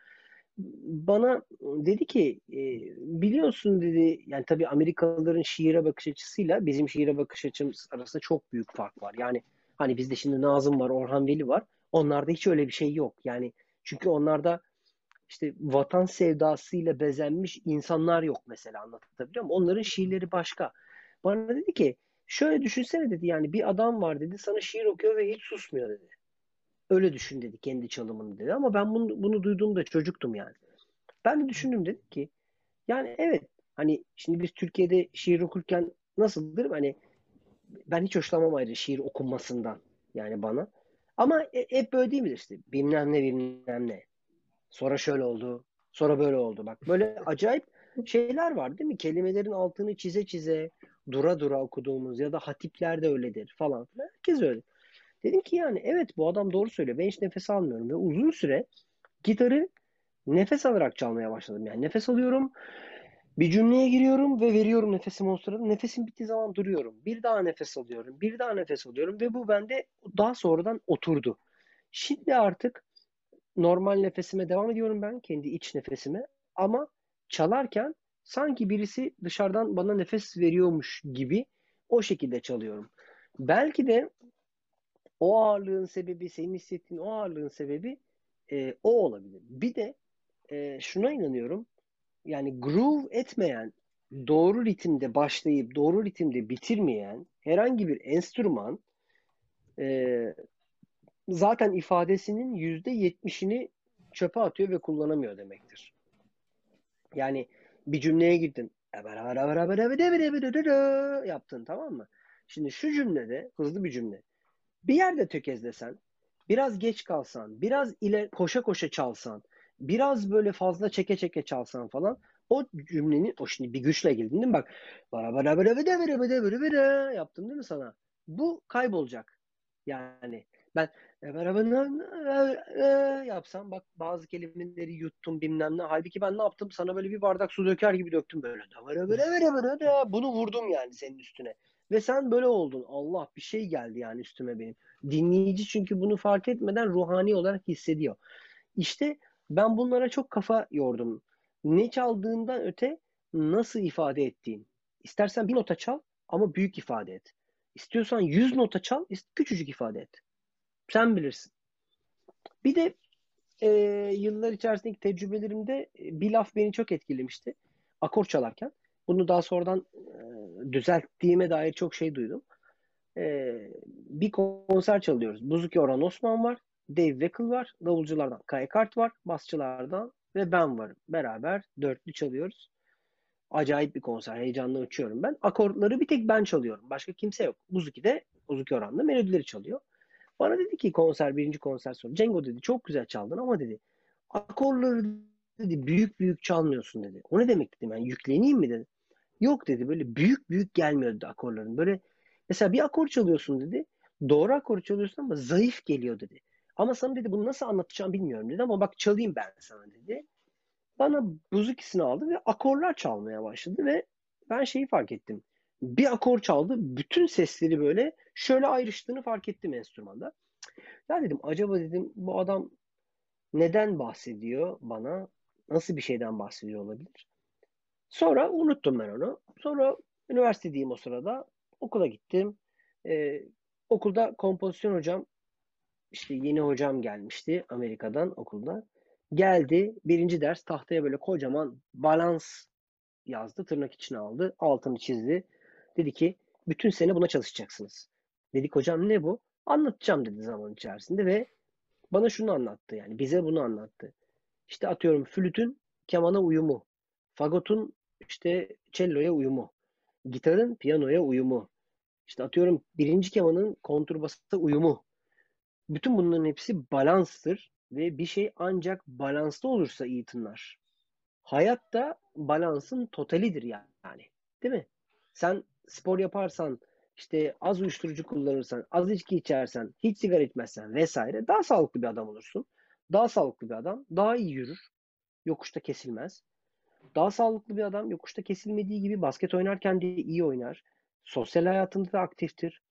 bana dedi ki e, biliyorsun dedi yani tabii Amerikalıların şiire bakış açısıyla bizim şiire bakış açımız arasında çok büyük fark var. Yani hani bizde şimdi Nazım var, Orhan Veli var. Onlarda hiç öyle bir şey yok. Yani çünkü onlarda işte vatan sevdasıyla bezenmiş insanlar yok mesela anlatabiliyor muyum? Onların şiirleri başka. Bana dedi ki şöyle düşünsene dedi yani bir adam var dedi sana şiir okuyor ve hiç susmuyor dedi. Öyle düşün dedi kendi çalımını dedi ama ben bunu, bunu duyduğumda çocuktum yani. Ben de düşündüm dedim ki yani evet hani şimdi biz Türkiye'de şiir okurken nasıldır hani ben hiç hoşlanmam ayrı şiir okunmasından yani bana. Ama e- hep böyle değil midir işte bilmem ne bilmem ne. Sonra şöyle oldu. Sonra böyle oldu. Bak böyle acayip şeyler var değil mi? Kelimelerin altını çize çize dura dura okuduğumuz ya da hatipler de öyledir falan filan. Herkes öyle. Dedim ki yani evet bu adam doğru söylüyor. Ben hiç nefes almıyorum ve uzun süre gitarı nefes alarak çalmaya başladım. Yani nefes alıyorum, bir cümleye giriyorum ve veriyorum nefesimi o sırada. Nefesim bittiği zaman duruyorum. Bir daha nefes alıyorum, bir daha nefes alıyorum ve bu bende daha sonradan oturdu. Şimdi artık normal nefesime devam ediyorum ben, kendi iç nefesime. Ama çalarken sanki birisi dışarıdan bana nefes veriyormuş gibi o şekilde çalıyorum. Belki de o ağırlığın sebebi, senin hissettiğin o ağırlığın sebebi e, o olabilir. Bir de e, şuna inanıyorum. Yani groove etmeyen, doğru ritimde başlayıp doğru ritimde bitirmeyen herhangi bir enstrüman e, zaten ifadesinin yüzde yetmişini çöpe atıyor ve kullanamıyor demektir. Yani bir cümleye girdin. Yaptın tamam mı? Şimdi şu cümlede hızlı bir cümle. Bir yerde tökezlesen, biraz geç kalsan, biraz ile koşa koşa çalsan, biraz böyle fazla çeke çeke çalsan falan o cümlenin o şimdi bir güçle girdin değil mi? Bak bara bara bara bara bara bara bara yaptım değil mi sana? Bu kaybolacak. Yani ben bara yapsam bak bazı kelimeleri yuttum bilmem ne. Halbuki ben ne yaptım? Sana böyle bir bardak su döker gibi döktüm böyle. Bara bara bara bara. Bunu vurdum yani senin üstüne. Ve sen böyle oldun. Allah bir şey geldi yani üstüme benim. Dinleyici çünkü bunu fark etmeden ruhani olarak hissediyor. İşte ben bunlara çok kafa yordum. Ne çaldığından öte nasıl ifade ettiğin. İstersen bir nota çal ama büyük ifade et. İstiyorsan 100 nota çal, küçücük ifade et. Sen bilirsin. Bir de e, yıllar içerisindeki tecrübelerimde bir laf beni çok etkilemişti. Akor çalarken. Bunu daha sonradan e, düzelttiğime dair çok şey duydum. E, bir konser çalıyoruz. Buzuki Orhan Osman var. Dave Weckl var. Davulculardan Kai Kart var. Basçılardan ve ben varım. Beraber dörtlü çalıyoruz. Acayip bir konser. Heyecanla uçuyorum ben. Akorları bir tek ben çalıyorum. Başka kimse yok. Buzuki de Buzuki Orhan'da melodileri çalıyor. Bana dedi ki konser, birinci konser sonra. Cengo dedi çok güzel çaldın ama dedi akorları dedi büyük büyük çalmıyorsun dedi. O ne demek dedim yani yükleneyim mi dedi. Yok dedi böyle büyük büyük gelmiyor dedi akorların. Böyle mesela bir akor çalıyorsun dedi. Doğru akor çalıyorsun ama zayıf geliyor dedi. Ama sana dedi bunu nasıl anlatacağım bilmiyorum dedi ama bak çalayım ben sana dedi. Bana buzukisini aldı ve akorlar çalmaya başladı ve ben şeyi fark ettim. Bir akor çaldı, bütün sesleri böyle şöyle ayrıştığını fark ettim enstrümanda. Ya dedim acaba dedim bu adam neden bahsediyor bana? Nasıl bir şeyden bahsediyor olabilir? Sonra unuttum ben onu. Sonra üniversitedeyim o sırada. Okula gittim. Ee, okulda kompozisyon hocam işte yeni hocam gelmişti Amerika'dan okulda. Geldi birinci ders tahtaya böyle kocaman balans yazdı. Tırnak içine aldı. Altını çizdi. Dedi ki bütün sene buna çalışacaksınız. Dedik hocam ne bu? Anlatacağım dedi zaman içerisinde ve bana şunu anlattı yani bize bunu anlattı. İşte atıyorum flütün kemana uyumu, fagotun işte cello'ya uyumu, gitarın piyanoya uyumu, işte atıyorum birinci kemanın konturbasa uyumu. Bütün bunların hepsi balanstır ve bir şey ancak balanslı olursa iyi tınlar. Hayat da balansın totalidir yani. Değil mi? Sen spor yaparsan, işte az uyuşturucu kullanırsan, az içki içersen, hiç sigara içmezsen vesaire daha sağlıklı bir adam olursun. Daha sağlıklı bir adam daha iyi yürür. Yokuşta kesilmez. Daha sağlıklı bir adam yokuşta kesilmediği gibi basket oynarken de iyi oynar. Sosyal hayatında da aktiftir.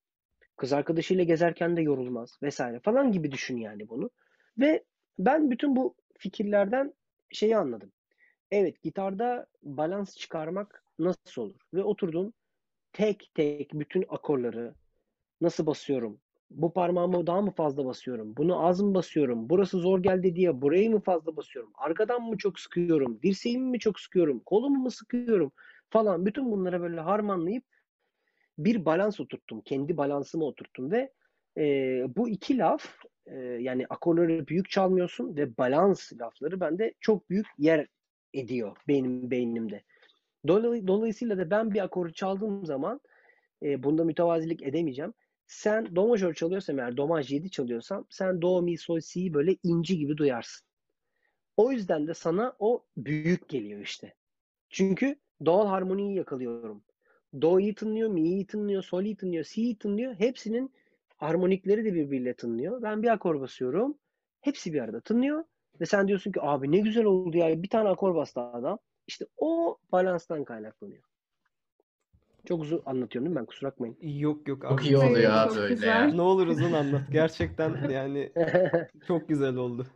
Kız arkadaşıyla gezerken de yorulmaz vesaire falan gibi düşün yani bunu. Ve ben bütün bu fikirlerden şeyi anladım. Evet gitarda balans çıkarmak nasıl olur? Ve oturdum tek tek bütün akorları nasıl basıyorum? Bu parmağımı daha mı fazla basıyorum? Bunu az mı basıyorum? Burası zor geldi diye burayı mı fazla basıyorum? Arkadan mı çok sıkıyorum? Dirseğimi mi çok sıkıyorum? Kolumu mu sıkıyorum? Falan bütün bunlara böyle harmanlayıp bir balans oturttum. Kendi balansımı oturttum ve e, bu iki laf e, yani akorları büyük çalmıyorsun ve balans lafları bende çok büyük yer ediyor benim beynimde. Dolayısıyla da ben bir akoru çaldığım zaman e, bunda mütevazilik edemeyeceğim. Sen do majör çalıyorsam eğer do maj 7 çalıyorsam sen do mi sol si'yi böyle inci gibi duyarsın. O yüzden de sana o büyük geliyor işte. Çünkü doğal harmoniyi yakalıyorum. Do'yu tınlıyor, mi'yi tınlıyor, sol'i tınlıyor, si'yi tınlıyor. Hepsinin harmonikleri de birbiriyle tınlıyor. Ben bir akor basıyorum. Hepsi bir arada tınlıyor. Ve sen diyorsun ki abi ne güzel oldu ya. Bir tane akor bastı adam. İşte o balanstan kaynaklanıyor. Çok uzun anlatıyorum değil mi ben? Kusura bakmayın. Yok yok Çok iyi oluyor abi çok öyle güzel. ya. Ne olur uzun anlat. Gerçekten yani [LAUGHS] çok güzel oldu.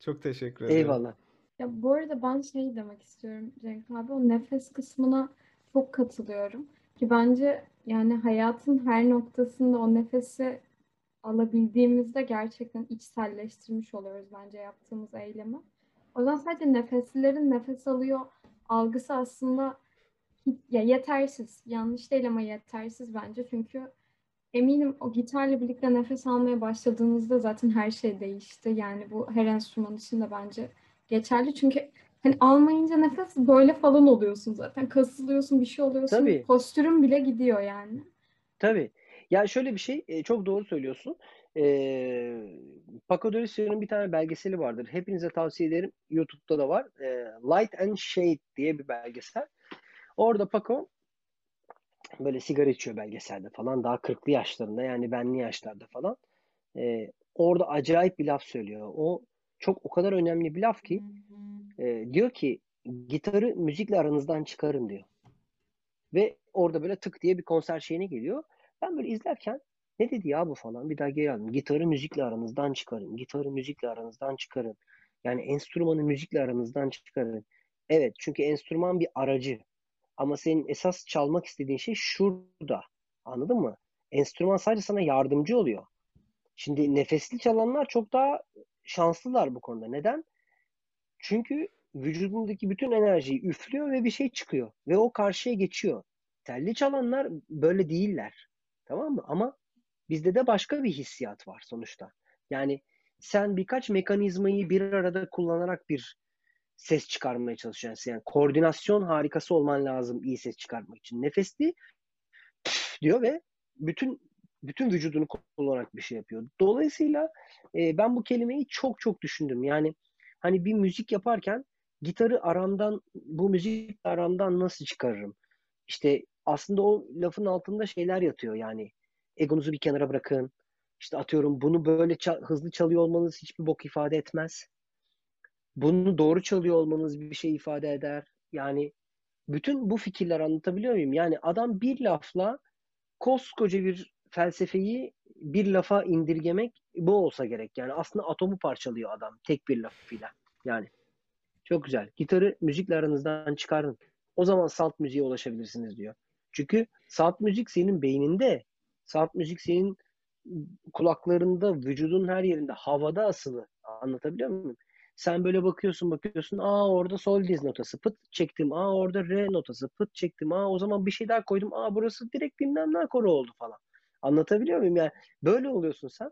Çok teşekkür ederim. Eyvallah. Ya bu arada ben şey demek istiyorum Cenk abi o nefes kısmına çok katılıyorum. Ki bence yani hayatın her noktasında o nefesi alabildiğimizde gerçekten içselleştirmiş oluyoruz bence yaptığımız eylemi. O yüzden sadece nefeslilerin nefes alıyor algısı aslında ya yetersiz. Yanlış değil ama yetersiz bence. Çünkü eminim o gitarla birlikte nefes almaya başladığınızda zaten her şey değişti. Yani bu her enstrüman için de bence geçerli. Çünkü hani almayınca nefes böyle falan oluyorsun zaten. Kasılıyorsun, bir şey oluyorsun. Tabii. Postürün bile gidiyor yani. Tabii. Ya şöyle bir şey, e, çok doğru söylüyorsun. E, Paco de Lucio'nun bir tane belgeseli vardır. Hepinize tavsiye ederim. YouTube'da da var. E, Light and Shade diye bir belgesel. Orada Paco böyle sigara içiyor belgeselde falan. Daha 40'lı yaşlarında yani benli yaşlarda falan. E, orada acayip bir laf söylüyor. O çok o kadar önemli bir laf ki e, diyor ki gitarı müzikle aranızdan çıkarın diyor. Ve orada böyle tık diye bir konser şeyine geliyor. Ben böyle izlerken ne dedi ya bu falan bir daha geri aldım. Gitarı müzikle aranızdan çıkarın. Gitarı müzikle aranızdan çıkarın. Yani enstrümanı müzikle aranızdan çıkarın. Evet çünkü enstrüman bir aracı. Ama senin esas çalmak istediğin şey şurada. Anladın mı? Enstrüman sadece sana yardımcı oluyor. Şimdi nefesli çalanlar çok daha şanslılar bu konuda. Neden? Çünkü vücudundaki bütün enerjiyi üflüyor ve bir şey çıkıyor. Ve o karşıya geçiyor. Telli çalanlar böyle değiller. Tamam mı? Ama bizde de başka bir hissiyat var sonuçta. Yani sen birkaç mekanizmayı bir arada kullanarak bir ses çıkarmaya çalışacaksın. Yani koordinasyon harikası olman lazım iyi ses çıkartmak için. Nefesli [LAUGHS] diyor ve bütün bütün vücudunu kullanarak bir şey yapıyor. Dolayısıyla e, ben bu kelimeyi çok çok düşündüm. Yani hani bir müzik yaparken gitarı aramdan bu müzik aramdan nasıl çıkarırım? İşte aslında o lafın altında şeyler yatıyor yani. Egonuzu bir kenara bırakın. İşte atıyorum bunu böyle ça- hızlı çalıyor olmanız hiçbir bok ifade etmez. Bunu doğru çalıyor olmanız bir şey ifade eder. Yani bütün bu fikirler anlatabiliyor muyum? Yani adam bir lafla koskoca bir felsefeyi bir lafa indirgemek bu olsa gerek. Yani aslında atomu parçalıyor adam tek bir lafıyla. Yani çok güzel. Gitarı müzikle aranızdan çıkarın. O zaman salt müziğe ulaşabilirsiniz diyor. Çünkü salt müzik senin beyninde. Salt müzik senin kulaklarında, vücudun her yerinde, havada asılı. Anlatabiliyor muyum? Sen böyle bakıyorsun bakıyorsun. Aa orada sol diz notası pıt çektim. Aa orada re notası pıt çektim. Aa o zaman bir şey daha koydum. Aa burası direkt bilmem ne akoru oldu falan. Anlatabiliyor muyum? Yani böyle oluyorsun sen.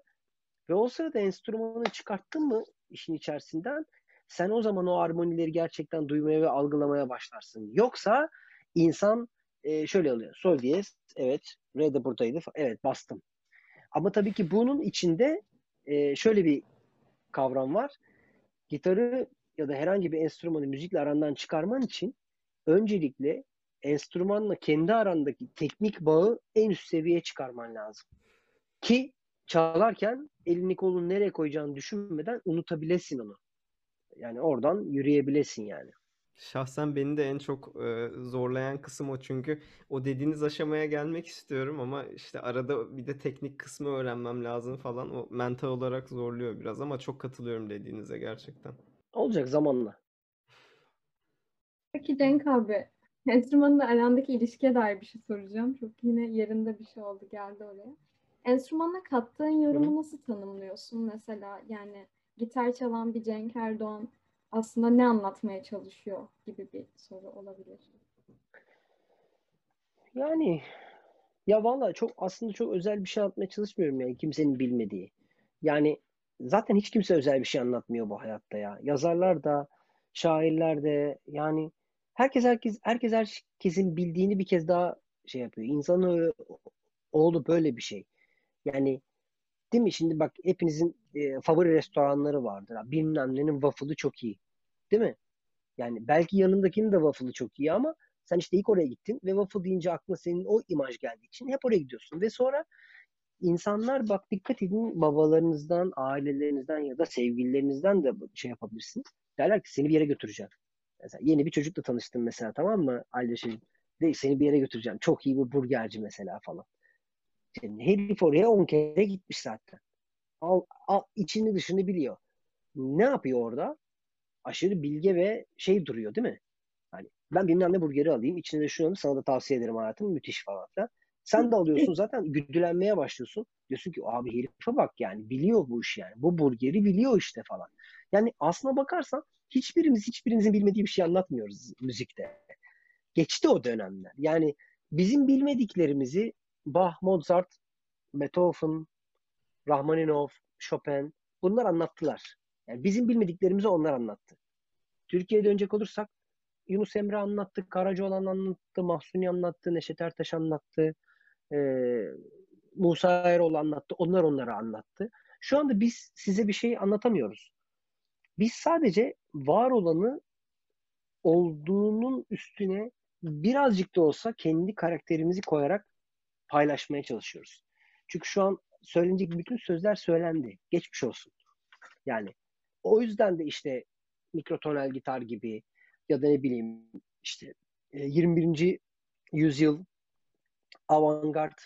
Ve o sırada enstrümanı çıkarttın mı işin içerisinden sen o zaman o armonileri gerçekten duymaya ve algılamaya başlarsın. Yoksa insan e, şöyle oluyor. Sol diyez, evet. De buradaydı. Evet bastım. Ama tabii ki bunun içinde e, şöyle bir kavram var. Gitarı ya da herhangi bir enstrümanı müzikle arandan çıkarman için öncelikle enstrümanla kendi arandaki teknik bağı en üst seviyeye çıkarman lazım. Ki çalarken elini kolunu nereye koyacağını düşünmeden unutabilesin onu. Yani oradan yürüyebilesin yani. Şahsen beni de en çok e, zorlayan kısım o çünkü o dediğiniz aşamaya gelmek istiyorum ama işte arada bir de teknik kısmı öğrenmem lazım falan. O mental olarak zorluyor biraz ama çok katılıyorum dediğinize gerçekten. Olacak zamanla. Peki Cenk abi, enstrümanla arandaki ilişkiye dair bir şey soracağım. Çok yine yerinde bir şey oldu geldi oraya. Enstrümanla kattığın yorumu nasıl tanımlıyorsun mesela? Yani gitar çalan bir Cenk Erdoğan aslında ne anlatmaya çalışıyor gibi bir soru olabilir. Yani ya valla çok aslında çok özel bir şey anlatmaya çalışmıyorum yani kimsenin bilmediği. Yani zaten hiç kimse özel bir şey anlatmıyor bu hayatta ya. Yazarlar da, şairler de yani herkes herkes herkes herkesin bildiğini bir kez daha şey yapıyor. İnsanı oğlu böyle bir şey. Yani değil mi? Şimdi bak hepinizin e, favori restoranları vardır. Bilmem nenin waffle'ı çok iyi. Değil mi? Yani belki yanındakinin de waffle'ı çok iyi ama sen işte ilk oraya gittin ve waffle deyince aklına senin o imaj geldiği için hep oraya gidiyorsun. Ve sonra insanlar bak dikkat edin babalarınızdan, ailelerinizden ya da sevgililerinizden de şey yapabilirsiniz. Derler ki seni bir yere götüreceğim. Mesela yeni bir çocukla tanıştın mesela tamam mı? Şey, de seni bir yere götüreceğim. Çok iyi bir burgerci mesela falan. Şimdi herif oraya 10 kere gitmiş zaten. Al, al, içini dışını biliyor. Ne yapıyor orada? Aşırı bilge ve şey duruyor değil mi? Hani ben bilmem ne burgeri alayım. içine de şunu sana da tavsiye ederim hayatım. Müthiş falan filan. Sen de alıyorsun zaten güdülenmeye başlıyorsun. Diyorsun ki abi herife bak yani biliyor bu iş yani. Bu burgeri biliyor işte falan. Yani aslına bakarsan hiçbirimiz hiçbirinizin bilmediği bir şey anlatmıyoruz müzikte. Geçti o dönemler. Yani bizim bilmediklerimizi Bach, Mozart, Beethoven, Rahmaninov, Chopin bunlar anlattılar. Yani bizim bilmediklerimizi onlar anlattı. Türkiye'ye dönecek olursak Yunus Emre anlattı, Karacaoğlan anlattı, Mahsuni anlattı, Neşet Ertaş anlattı, e, Musa Eroğlu anlattı, onlar onlara anlattı. Şu anda biz size bir şey anlatamıyoruz. Biz sadece var olanı olduğunun üstüne birazcık da olsa kendi karakterimizi koyarak paylaşmaya çalışıyoruz. Çünkü şu an söylenecek bütün sözler söylendi. Geçmiş olsun. Yani o yüzden de işte mikrotonal gitar gibi ya da ne bileyim işte 21. E, yüzyıl avantgard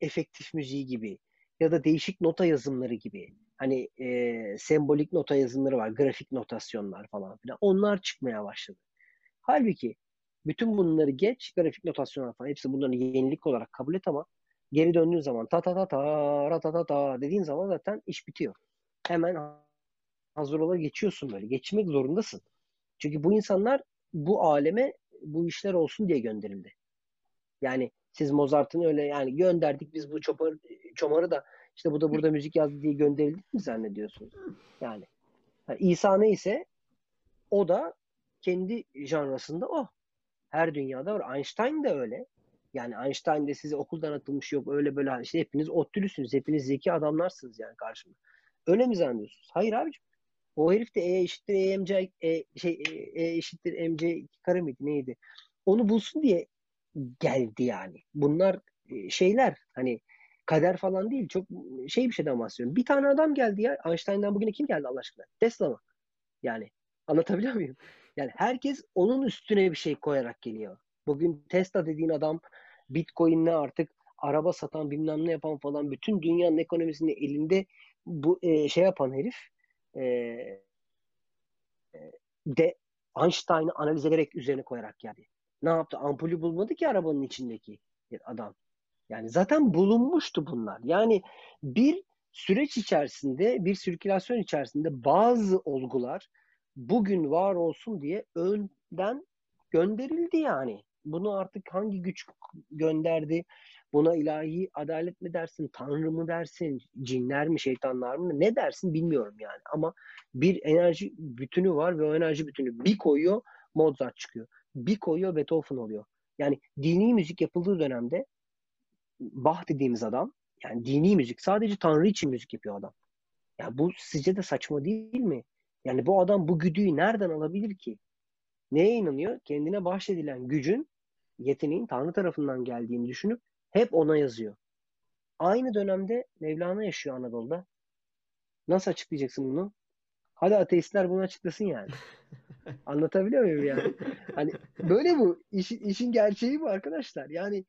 efektif müziği gibi ya da değişik nota yazımları gibi Hani e, sembolik nota yazımları var, grafik notasyonlar falan filan. Onlar çıkmaya başladı. Halbuki bütün bunları geç, grafik notasyonlar falan hepsi bunları yenilik olarak kabul et ama geri döndüğün zaman ta ta ta ta ra ta ta ta dediğin zaman zaten iş bitiyor. Hemen hazır ola geçiyorsun böyle. Geçmek zorundasın. Çünkü bu insanlar bu aleme bu işler olsun diye gönderildi. Yani siz Mozart'ın öyle yani gönderdik biz bu çopar, çomarı da işte bu da burada müzik yazdı diye gönderildik mi zannediyorsunuz? Yani, yani İsa neyse o da kendi janrasında o. Her dünyada var. Einstein de öyle. Yani Einstein de size okuldan atılmış yok öyle böyle işte hepiniz ottülüsünüz. Hepiniz zeki adamlarsınız yani karşımda. Öyle mi zannediyorsunuz? Hayır abicim. O herif de E eşittir EMC e, şey E, e eşittir MC kare miydi neydi? Onu bulsun diye geldi yani. Bunlar e, şeyler hani kader falan değil. Çok şey bir şeyden bahsediyorum. Bir tane adam geldi ya. Einstein'dan bugüne kim geldi Allah aşkına? Tesla mı? Yani anlatabiliyor muyum? Yani herkes onun üstüne bir şey koyarak geliyor. Bugün Tesla dediğin adam Bitcoin'le artık araba satan bilmem ne yapan falan bütün dünyanın ekonomisini elinde bu e, şey yapan herif e, de Einstein'ı analiz ederek üzerine koyarak geldi. Ne yaptı? Ampulü bulmadı ki arabanın içindeki adam. Yani zaten bulunmuştu bunlar. Yani bir süreç içerisinde, bir sirkülasyon içerisinde bazı olgular bugün var olsun diye önden gönderildi yani. Bunu artık hangi güç gönderdi? Buna ilahi adalet mi dersin, tanrı mı dersin, cinler mi, şeytanlar mı ne dersin bilmiyorum yani. Ama bir enerji bütünü var ve o enerji bütünü bir koyuyor Mozart çıkıyor. Bir koyuyor Beethoven oluyor. Yani dini müzik yapıldığı dönemde Bach dediğimiz adam yani dini müzik sadece Tanrı için müzik yapıyor adam. Ya bu sizce de saçma değil mi? Yani bu adam bu güdüyü nereden alabilir ki? Neye inanıyor? Kendine bahşedilen gücün, yeteneğin Tanrı tarafından geldiğini düşünüp hep ona yazıyor. Aynı dönemde Mevlana yaşıyor Anadolu'da. Nasıl açıklayacaksın bunu? Hadi ateistler bunu açıklasın yani. [LAUGHS] Anlatabiliyor muyum yani? Hani böyle bu. İşin, işin gerçeği bu arkadaşlar. Yani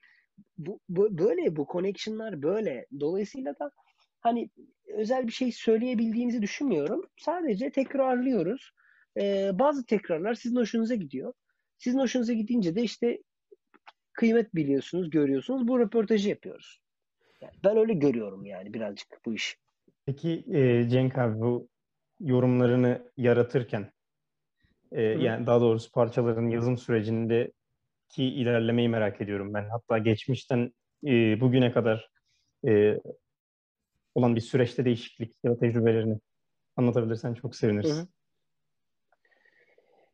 bu, bu böyle bu connection'lar böyle. Dolayısıyla da hani özel bir şey söyleyebildiğimizi düşünmüyorum. Sadece tekrarlıyoruz. Ee, bazı tekrarlar sizin hoşunuza gidiyor. Sizin hoşunuza gidince de işte kıymet biliyorsunuz, görüyorsunuz. Bu röportajı yapıyoruz. Yani ben öyle görüyorum yani birazcık bu iş. Peki e, Cenk abi bu yorumlarını yaratırken e, yani daha doğrusu parçaların yazım sürecinde ki ilerlemeyi merak ediyorum ben. Hatta geçmişten e, bugüne kadar e, olan bir süreçte değişiklik ya da tecrübelerini anlatabilirsen çok seviniriz. Hı hı.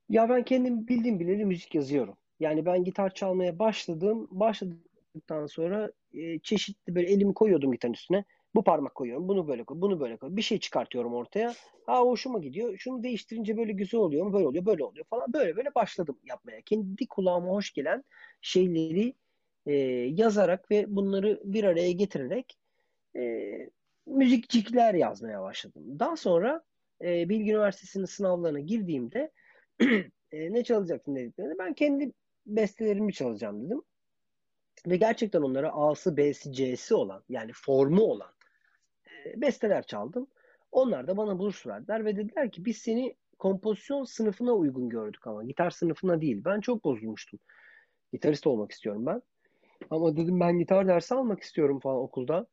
Ya ben kendim bildiğim bileli müzik yazıyorum. Yani ben gitar çalmaya başladım. Başladıktan sonra e, çeşitli böyle elimi koyuyordum gitarın üstüne. Bu parmak koyuyorum, bunu böyle koy, bunu böyle koy. Bir şey çıkartıyorum ortaya. Ha hoşuma gidiyor. Şunu değiştirince böyle güzel oluyor mu? Böyle oluyor, böyle oluyor falan. Böyle böyle başladım yapmaya. Kendi kulağıma hoş gelen şeyleri e, yazarak ve bunları bir araya getirerek e, müzikcikler yazmaya başladım. Daha sonra e, Bilgi Üniversitesi'nin sınavlarına girdiğimde [CLEARS THROAT] e, ne çalacaksın dediklerinde ben kendi bestelerimi çalacağım dedim. Ve gerçekten onlara A'sı, B'si, C'si olan yani formu olan e, besteler çaldım. Onlar da bana burs verdiler ve dediler ki biz seni kompozisyon sınıfına uygun gördük ama gitar sınıfına değil. Ben çok bozulmuştum. Gitarist olmak istiyorum ben. Ama dedim ben gitar dersi almak istiyorum falan okulda.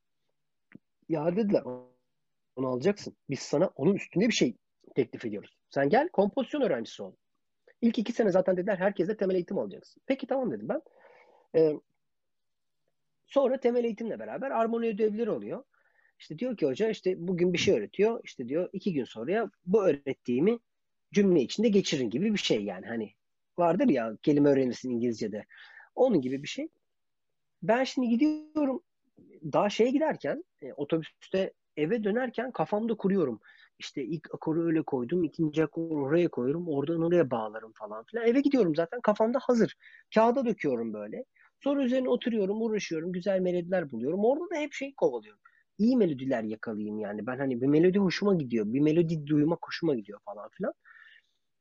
Ya dediler onu alacaksın. Biz sana onun üstünde bir şey teklif ediyoruz. Sen gel kompozisyon öğrencisi ol. İlk iki sene zaten dediler herkese temel eğitim alacaksın. Peki tamam dedim ben. Ee, sonra temel eğitimle beraber armoni ödevleri oluyor. İşte diyor ki hoca işte bugün bir şey öğretiyor. İşte diyor iki gün sonraya bu öğrettiğimi cümle içinde geçirin gibi bir şey yani. Hani vardır ya kelime öğrenirsin İngilizce'de. Onun gibi bir şey. Ben şimdi gidiyorum daha şeye giderken e, otobüste eve dönerken kafamda kuruyorum. İşte ilk akoru öyle koydum, ikinci akoru oraya koyuyorum, oradan oraya bağlarım falan filan. Eve gidiyorum zaten kafamda hazır. Kağıda döküyorum böyle. Sonra üzerine oturuyorum, uğraşıyorum, güzel melodiler buluyorum. Orada da hep şey kovalıyorum. İyi melodiler yakalayayım yani. Ben hani bir melodi hoşuma gidiyor, bir melodi duymak hoşuma gidiyor falan filan.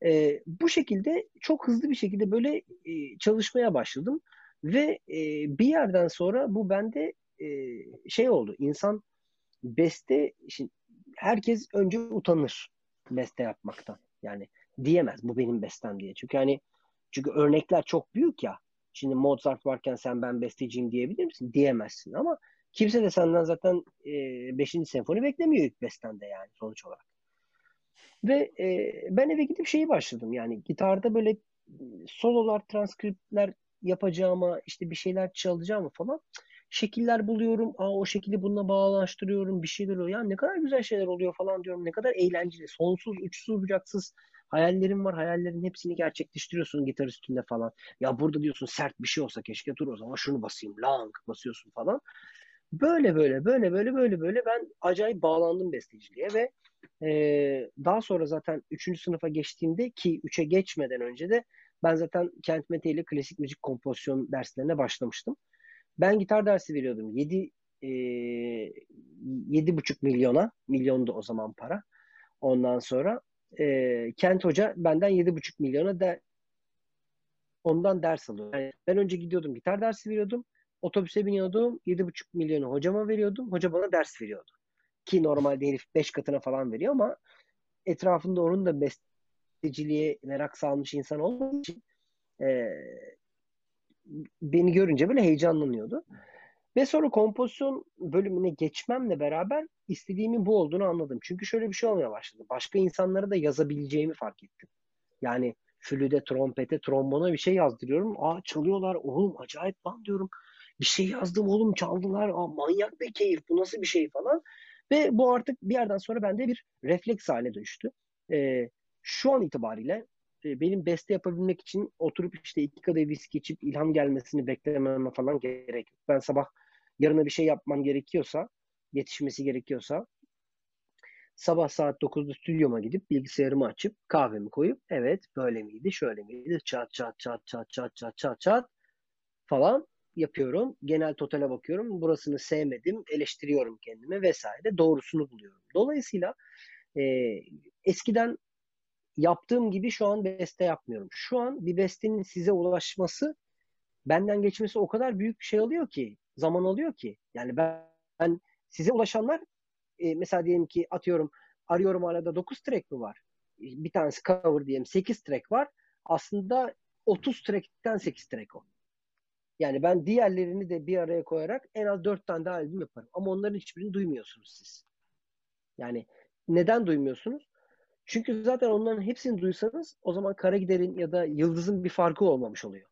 Ee, bu şekilde çok hızlı bir şekilde böyle e, çalışmaya başladım. Ve e, bir yerden sonra bu bende e, şey oldu. İnsan beste şimdi herkes önce utanır beste yapmaktan. Yani diyemez bu benim bestem diye. Çünkü hani çünkü örnekler çok büyük ya. Şimdi Mozart varken sen ben besteciyim diyebilir misin? Diyemezsin ama kimse de senden zaten 5. E, senfoni beklemiyor ilk bestende yani sonuç olarak. Ve e, ben eve gidip şeyi başladım yani gitarda böyle sololar, transkriptler yapacağıma, işte bir şeyler çalacağımı falan şekiller buluyorum. Aa o şekli bununla bağlaştırıyorum. Bir şeyler oluyor. Ya ne kadar güzel şeyler oluyor falan diyorum. Ne kadar eğlenceli. Sonsuz, uçsuz, bucaksız hayallerim var. Hayallerin hepsini gerçekleştiriyorsun gitar üstünde falan. Ya burada diyorsun sert bir şey olsa keşke dur o zaman şunu basayım. Lang basıyorsun falan. Böyle böyle böyle böyle böyle böyle ben acayip bağlandım besteciliğe ve e, daha sonra zaten 3. sınıfa geçtiğimde ki 3'e geçmeden önce de ben zaten Kent Mete ile klasik müzik kompozisyon derslerine başlamıştım. Ben gitar dersi veriyordum. 7 e, 7,5 milyona, milyondu o zaman para. Ondan sonra e, Kent Hoca benden 7,5 milyona da ondan ders alıyor. Yani ben önce gidiyordum gitar dersi veriyordum. Otobüse biniyordum. 7,5 milyonu hocama veriyordum. Hoca bana ders veriyordu. Ki normalde herif 5 katına falan veriyor ama etrafında onun da besteciliğe merak salmış insan olmadığı için e, beni görünce böyle heyecanlanıyordu. Ve sonra kompozisyon bölümüne geçmemle beraber istediğimin bu olduğunu anladım. Çünkü şöyle bir şey olmaya başladı. Başka insanlara da yazabileceğimi fark ettim. Yani flüde, trompete, trombona bir şey yazdırıyorum. Aa çalıyorlar oğlum acayip lan diyorum. Bir şey yazdım oğlum çaldılar. Aa manyak bir keyif bu nasıl bir şey falan. Ve bu artık bir yerden sonra bende bir refleks haline dönüştü. Ee, şu an itibariyle benim beste yapabilmek için oturup işte iki kadeh viski içip ilham gelmesini beklememe falan gerek. Ben sabah yarına bir şey yapmam gerekiyorsa, yetişmesi gerekiyorsa sabah saat 9'da stüdyoma gidip bilgisayarımı açıp kahvemi koyup evet böyle miydi şöyle miydi çat çat çat çat çat çat çat çat falan yapıyorum. Genel totale bakıyorum. Burasını sevmedim. Eleştiriyorum kendimi vesaire. Doğrusunu buluyorum. Dolayısıyla e, eskiden yaptığım gibi şu an beste yapmıyorum. Şu an bir bestenin size ulaşması benden geçmesi o kadar büyük şey alıyor ki, zaman alıyor ki. Yani ben, ben size ulaşanlar e, mesela diyelim ki atıyorum arıyorum arada 9 track mi var? Bir tanesi cover diyelim 8 track var. Aslında 30 track'ten 8 track o. Yani ben diğerlerini de bir araya koyarak en az 4 tane daha albüm yaparım. Ama onların hiçbirini duymuyorsunuz siz. Yani neden duymuyorsunuz? Çünkü zaten onların hepsini duysanız o zaman Kara Gider'in ya da Yıldız'ın bir farkı olmamış oluyor.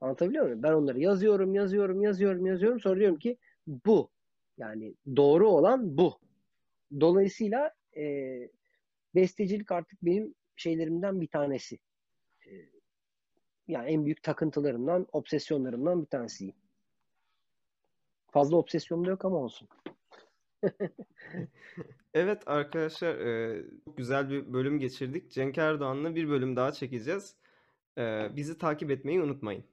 Anlatabiliyor muyum? Ben onları yazıyorum, yazıyorum, yazıyorum, yazıyorum. Sonra diyorum ki bu. Yani doğru olan bu. Dolayısıyla e, bestecilik artık benim şeylerimden bir tanesi. E, yani en büyük takıntılarımdan, obsesyonlarımdan bir tanesiyim. Fazla obsesyonum da yok ama olsun. [LAUGHS] Evet arkadaşlar e, güzel bir bölüm geçirdik. Cenk Erdoğan'la bir bölüm daha çekeceğiz. E, bizi takip etmeyi unutmayın.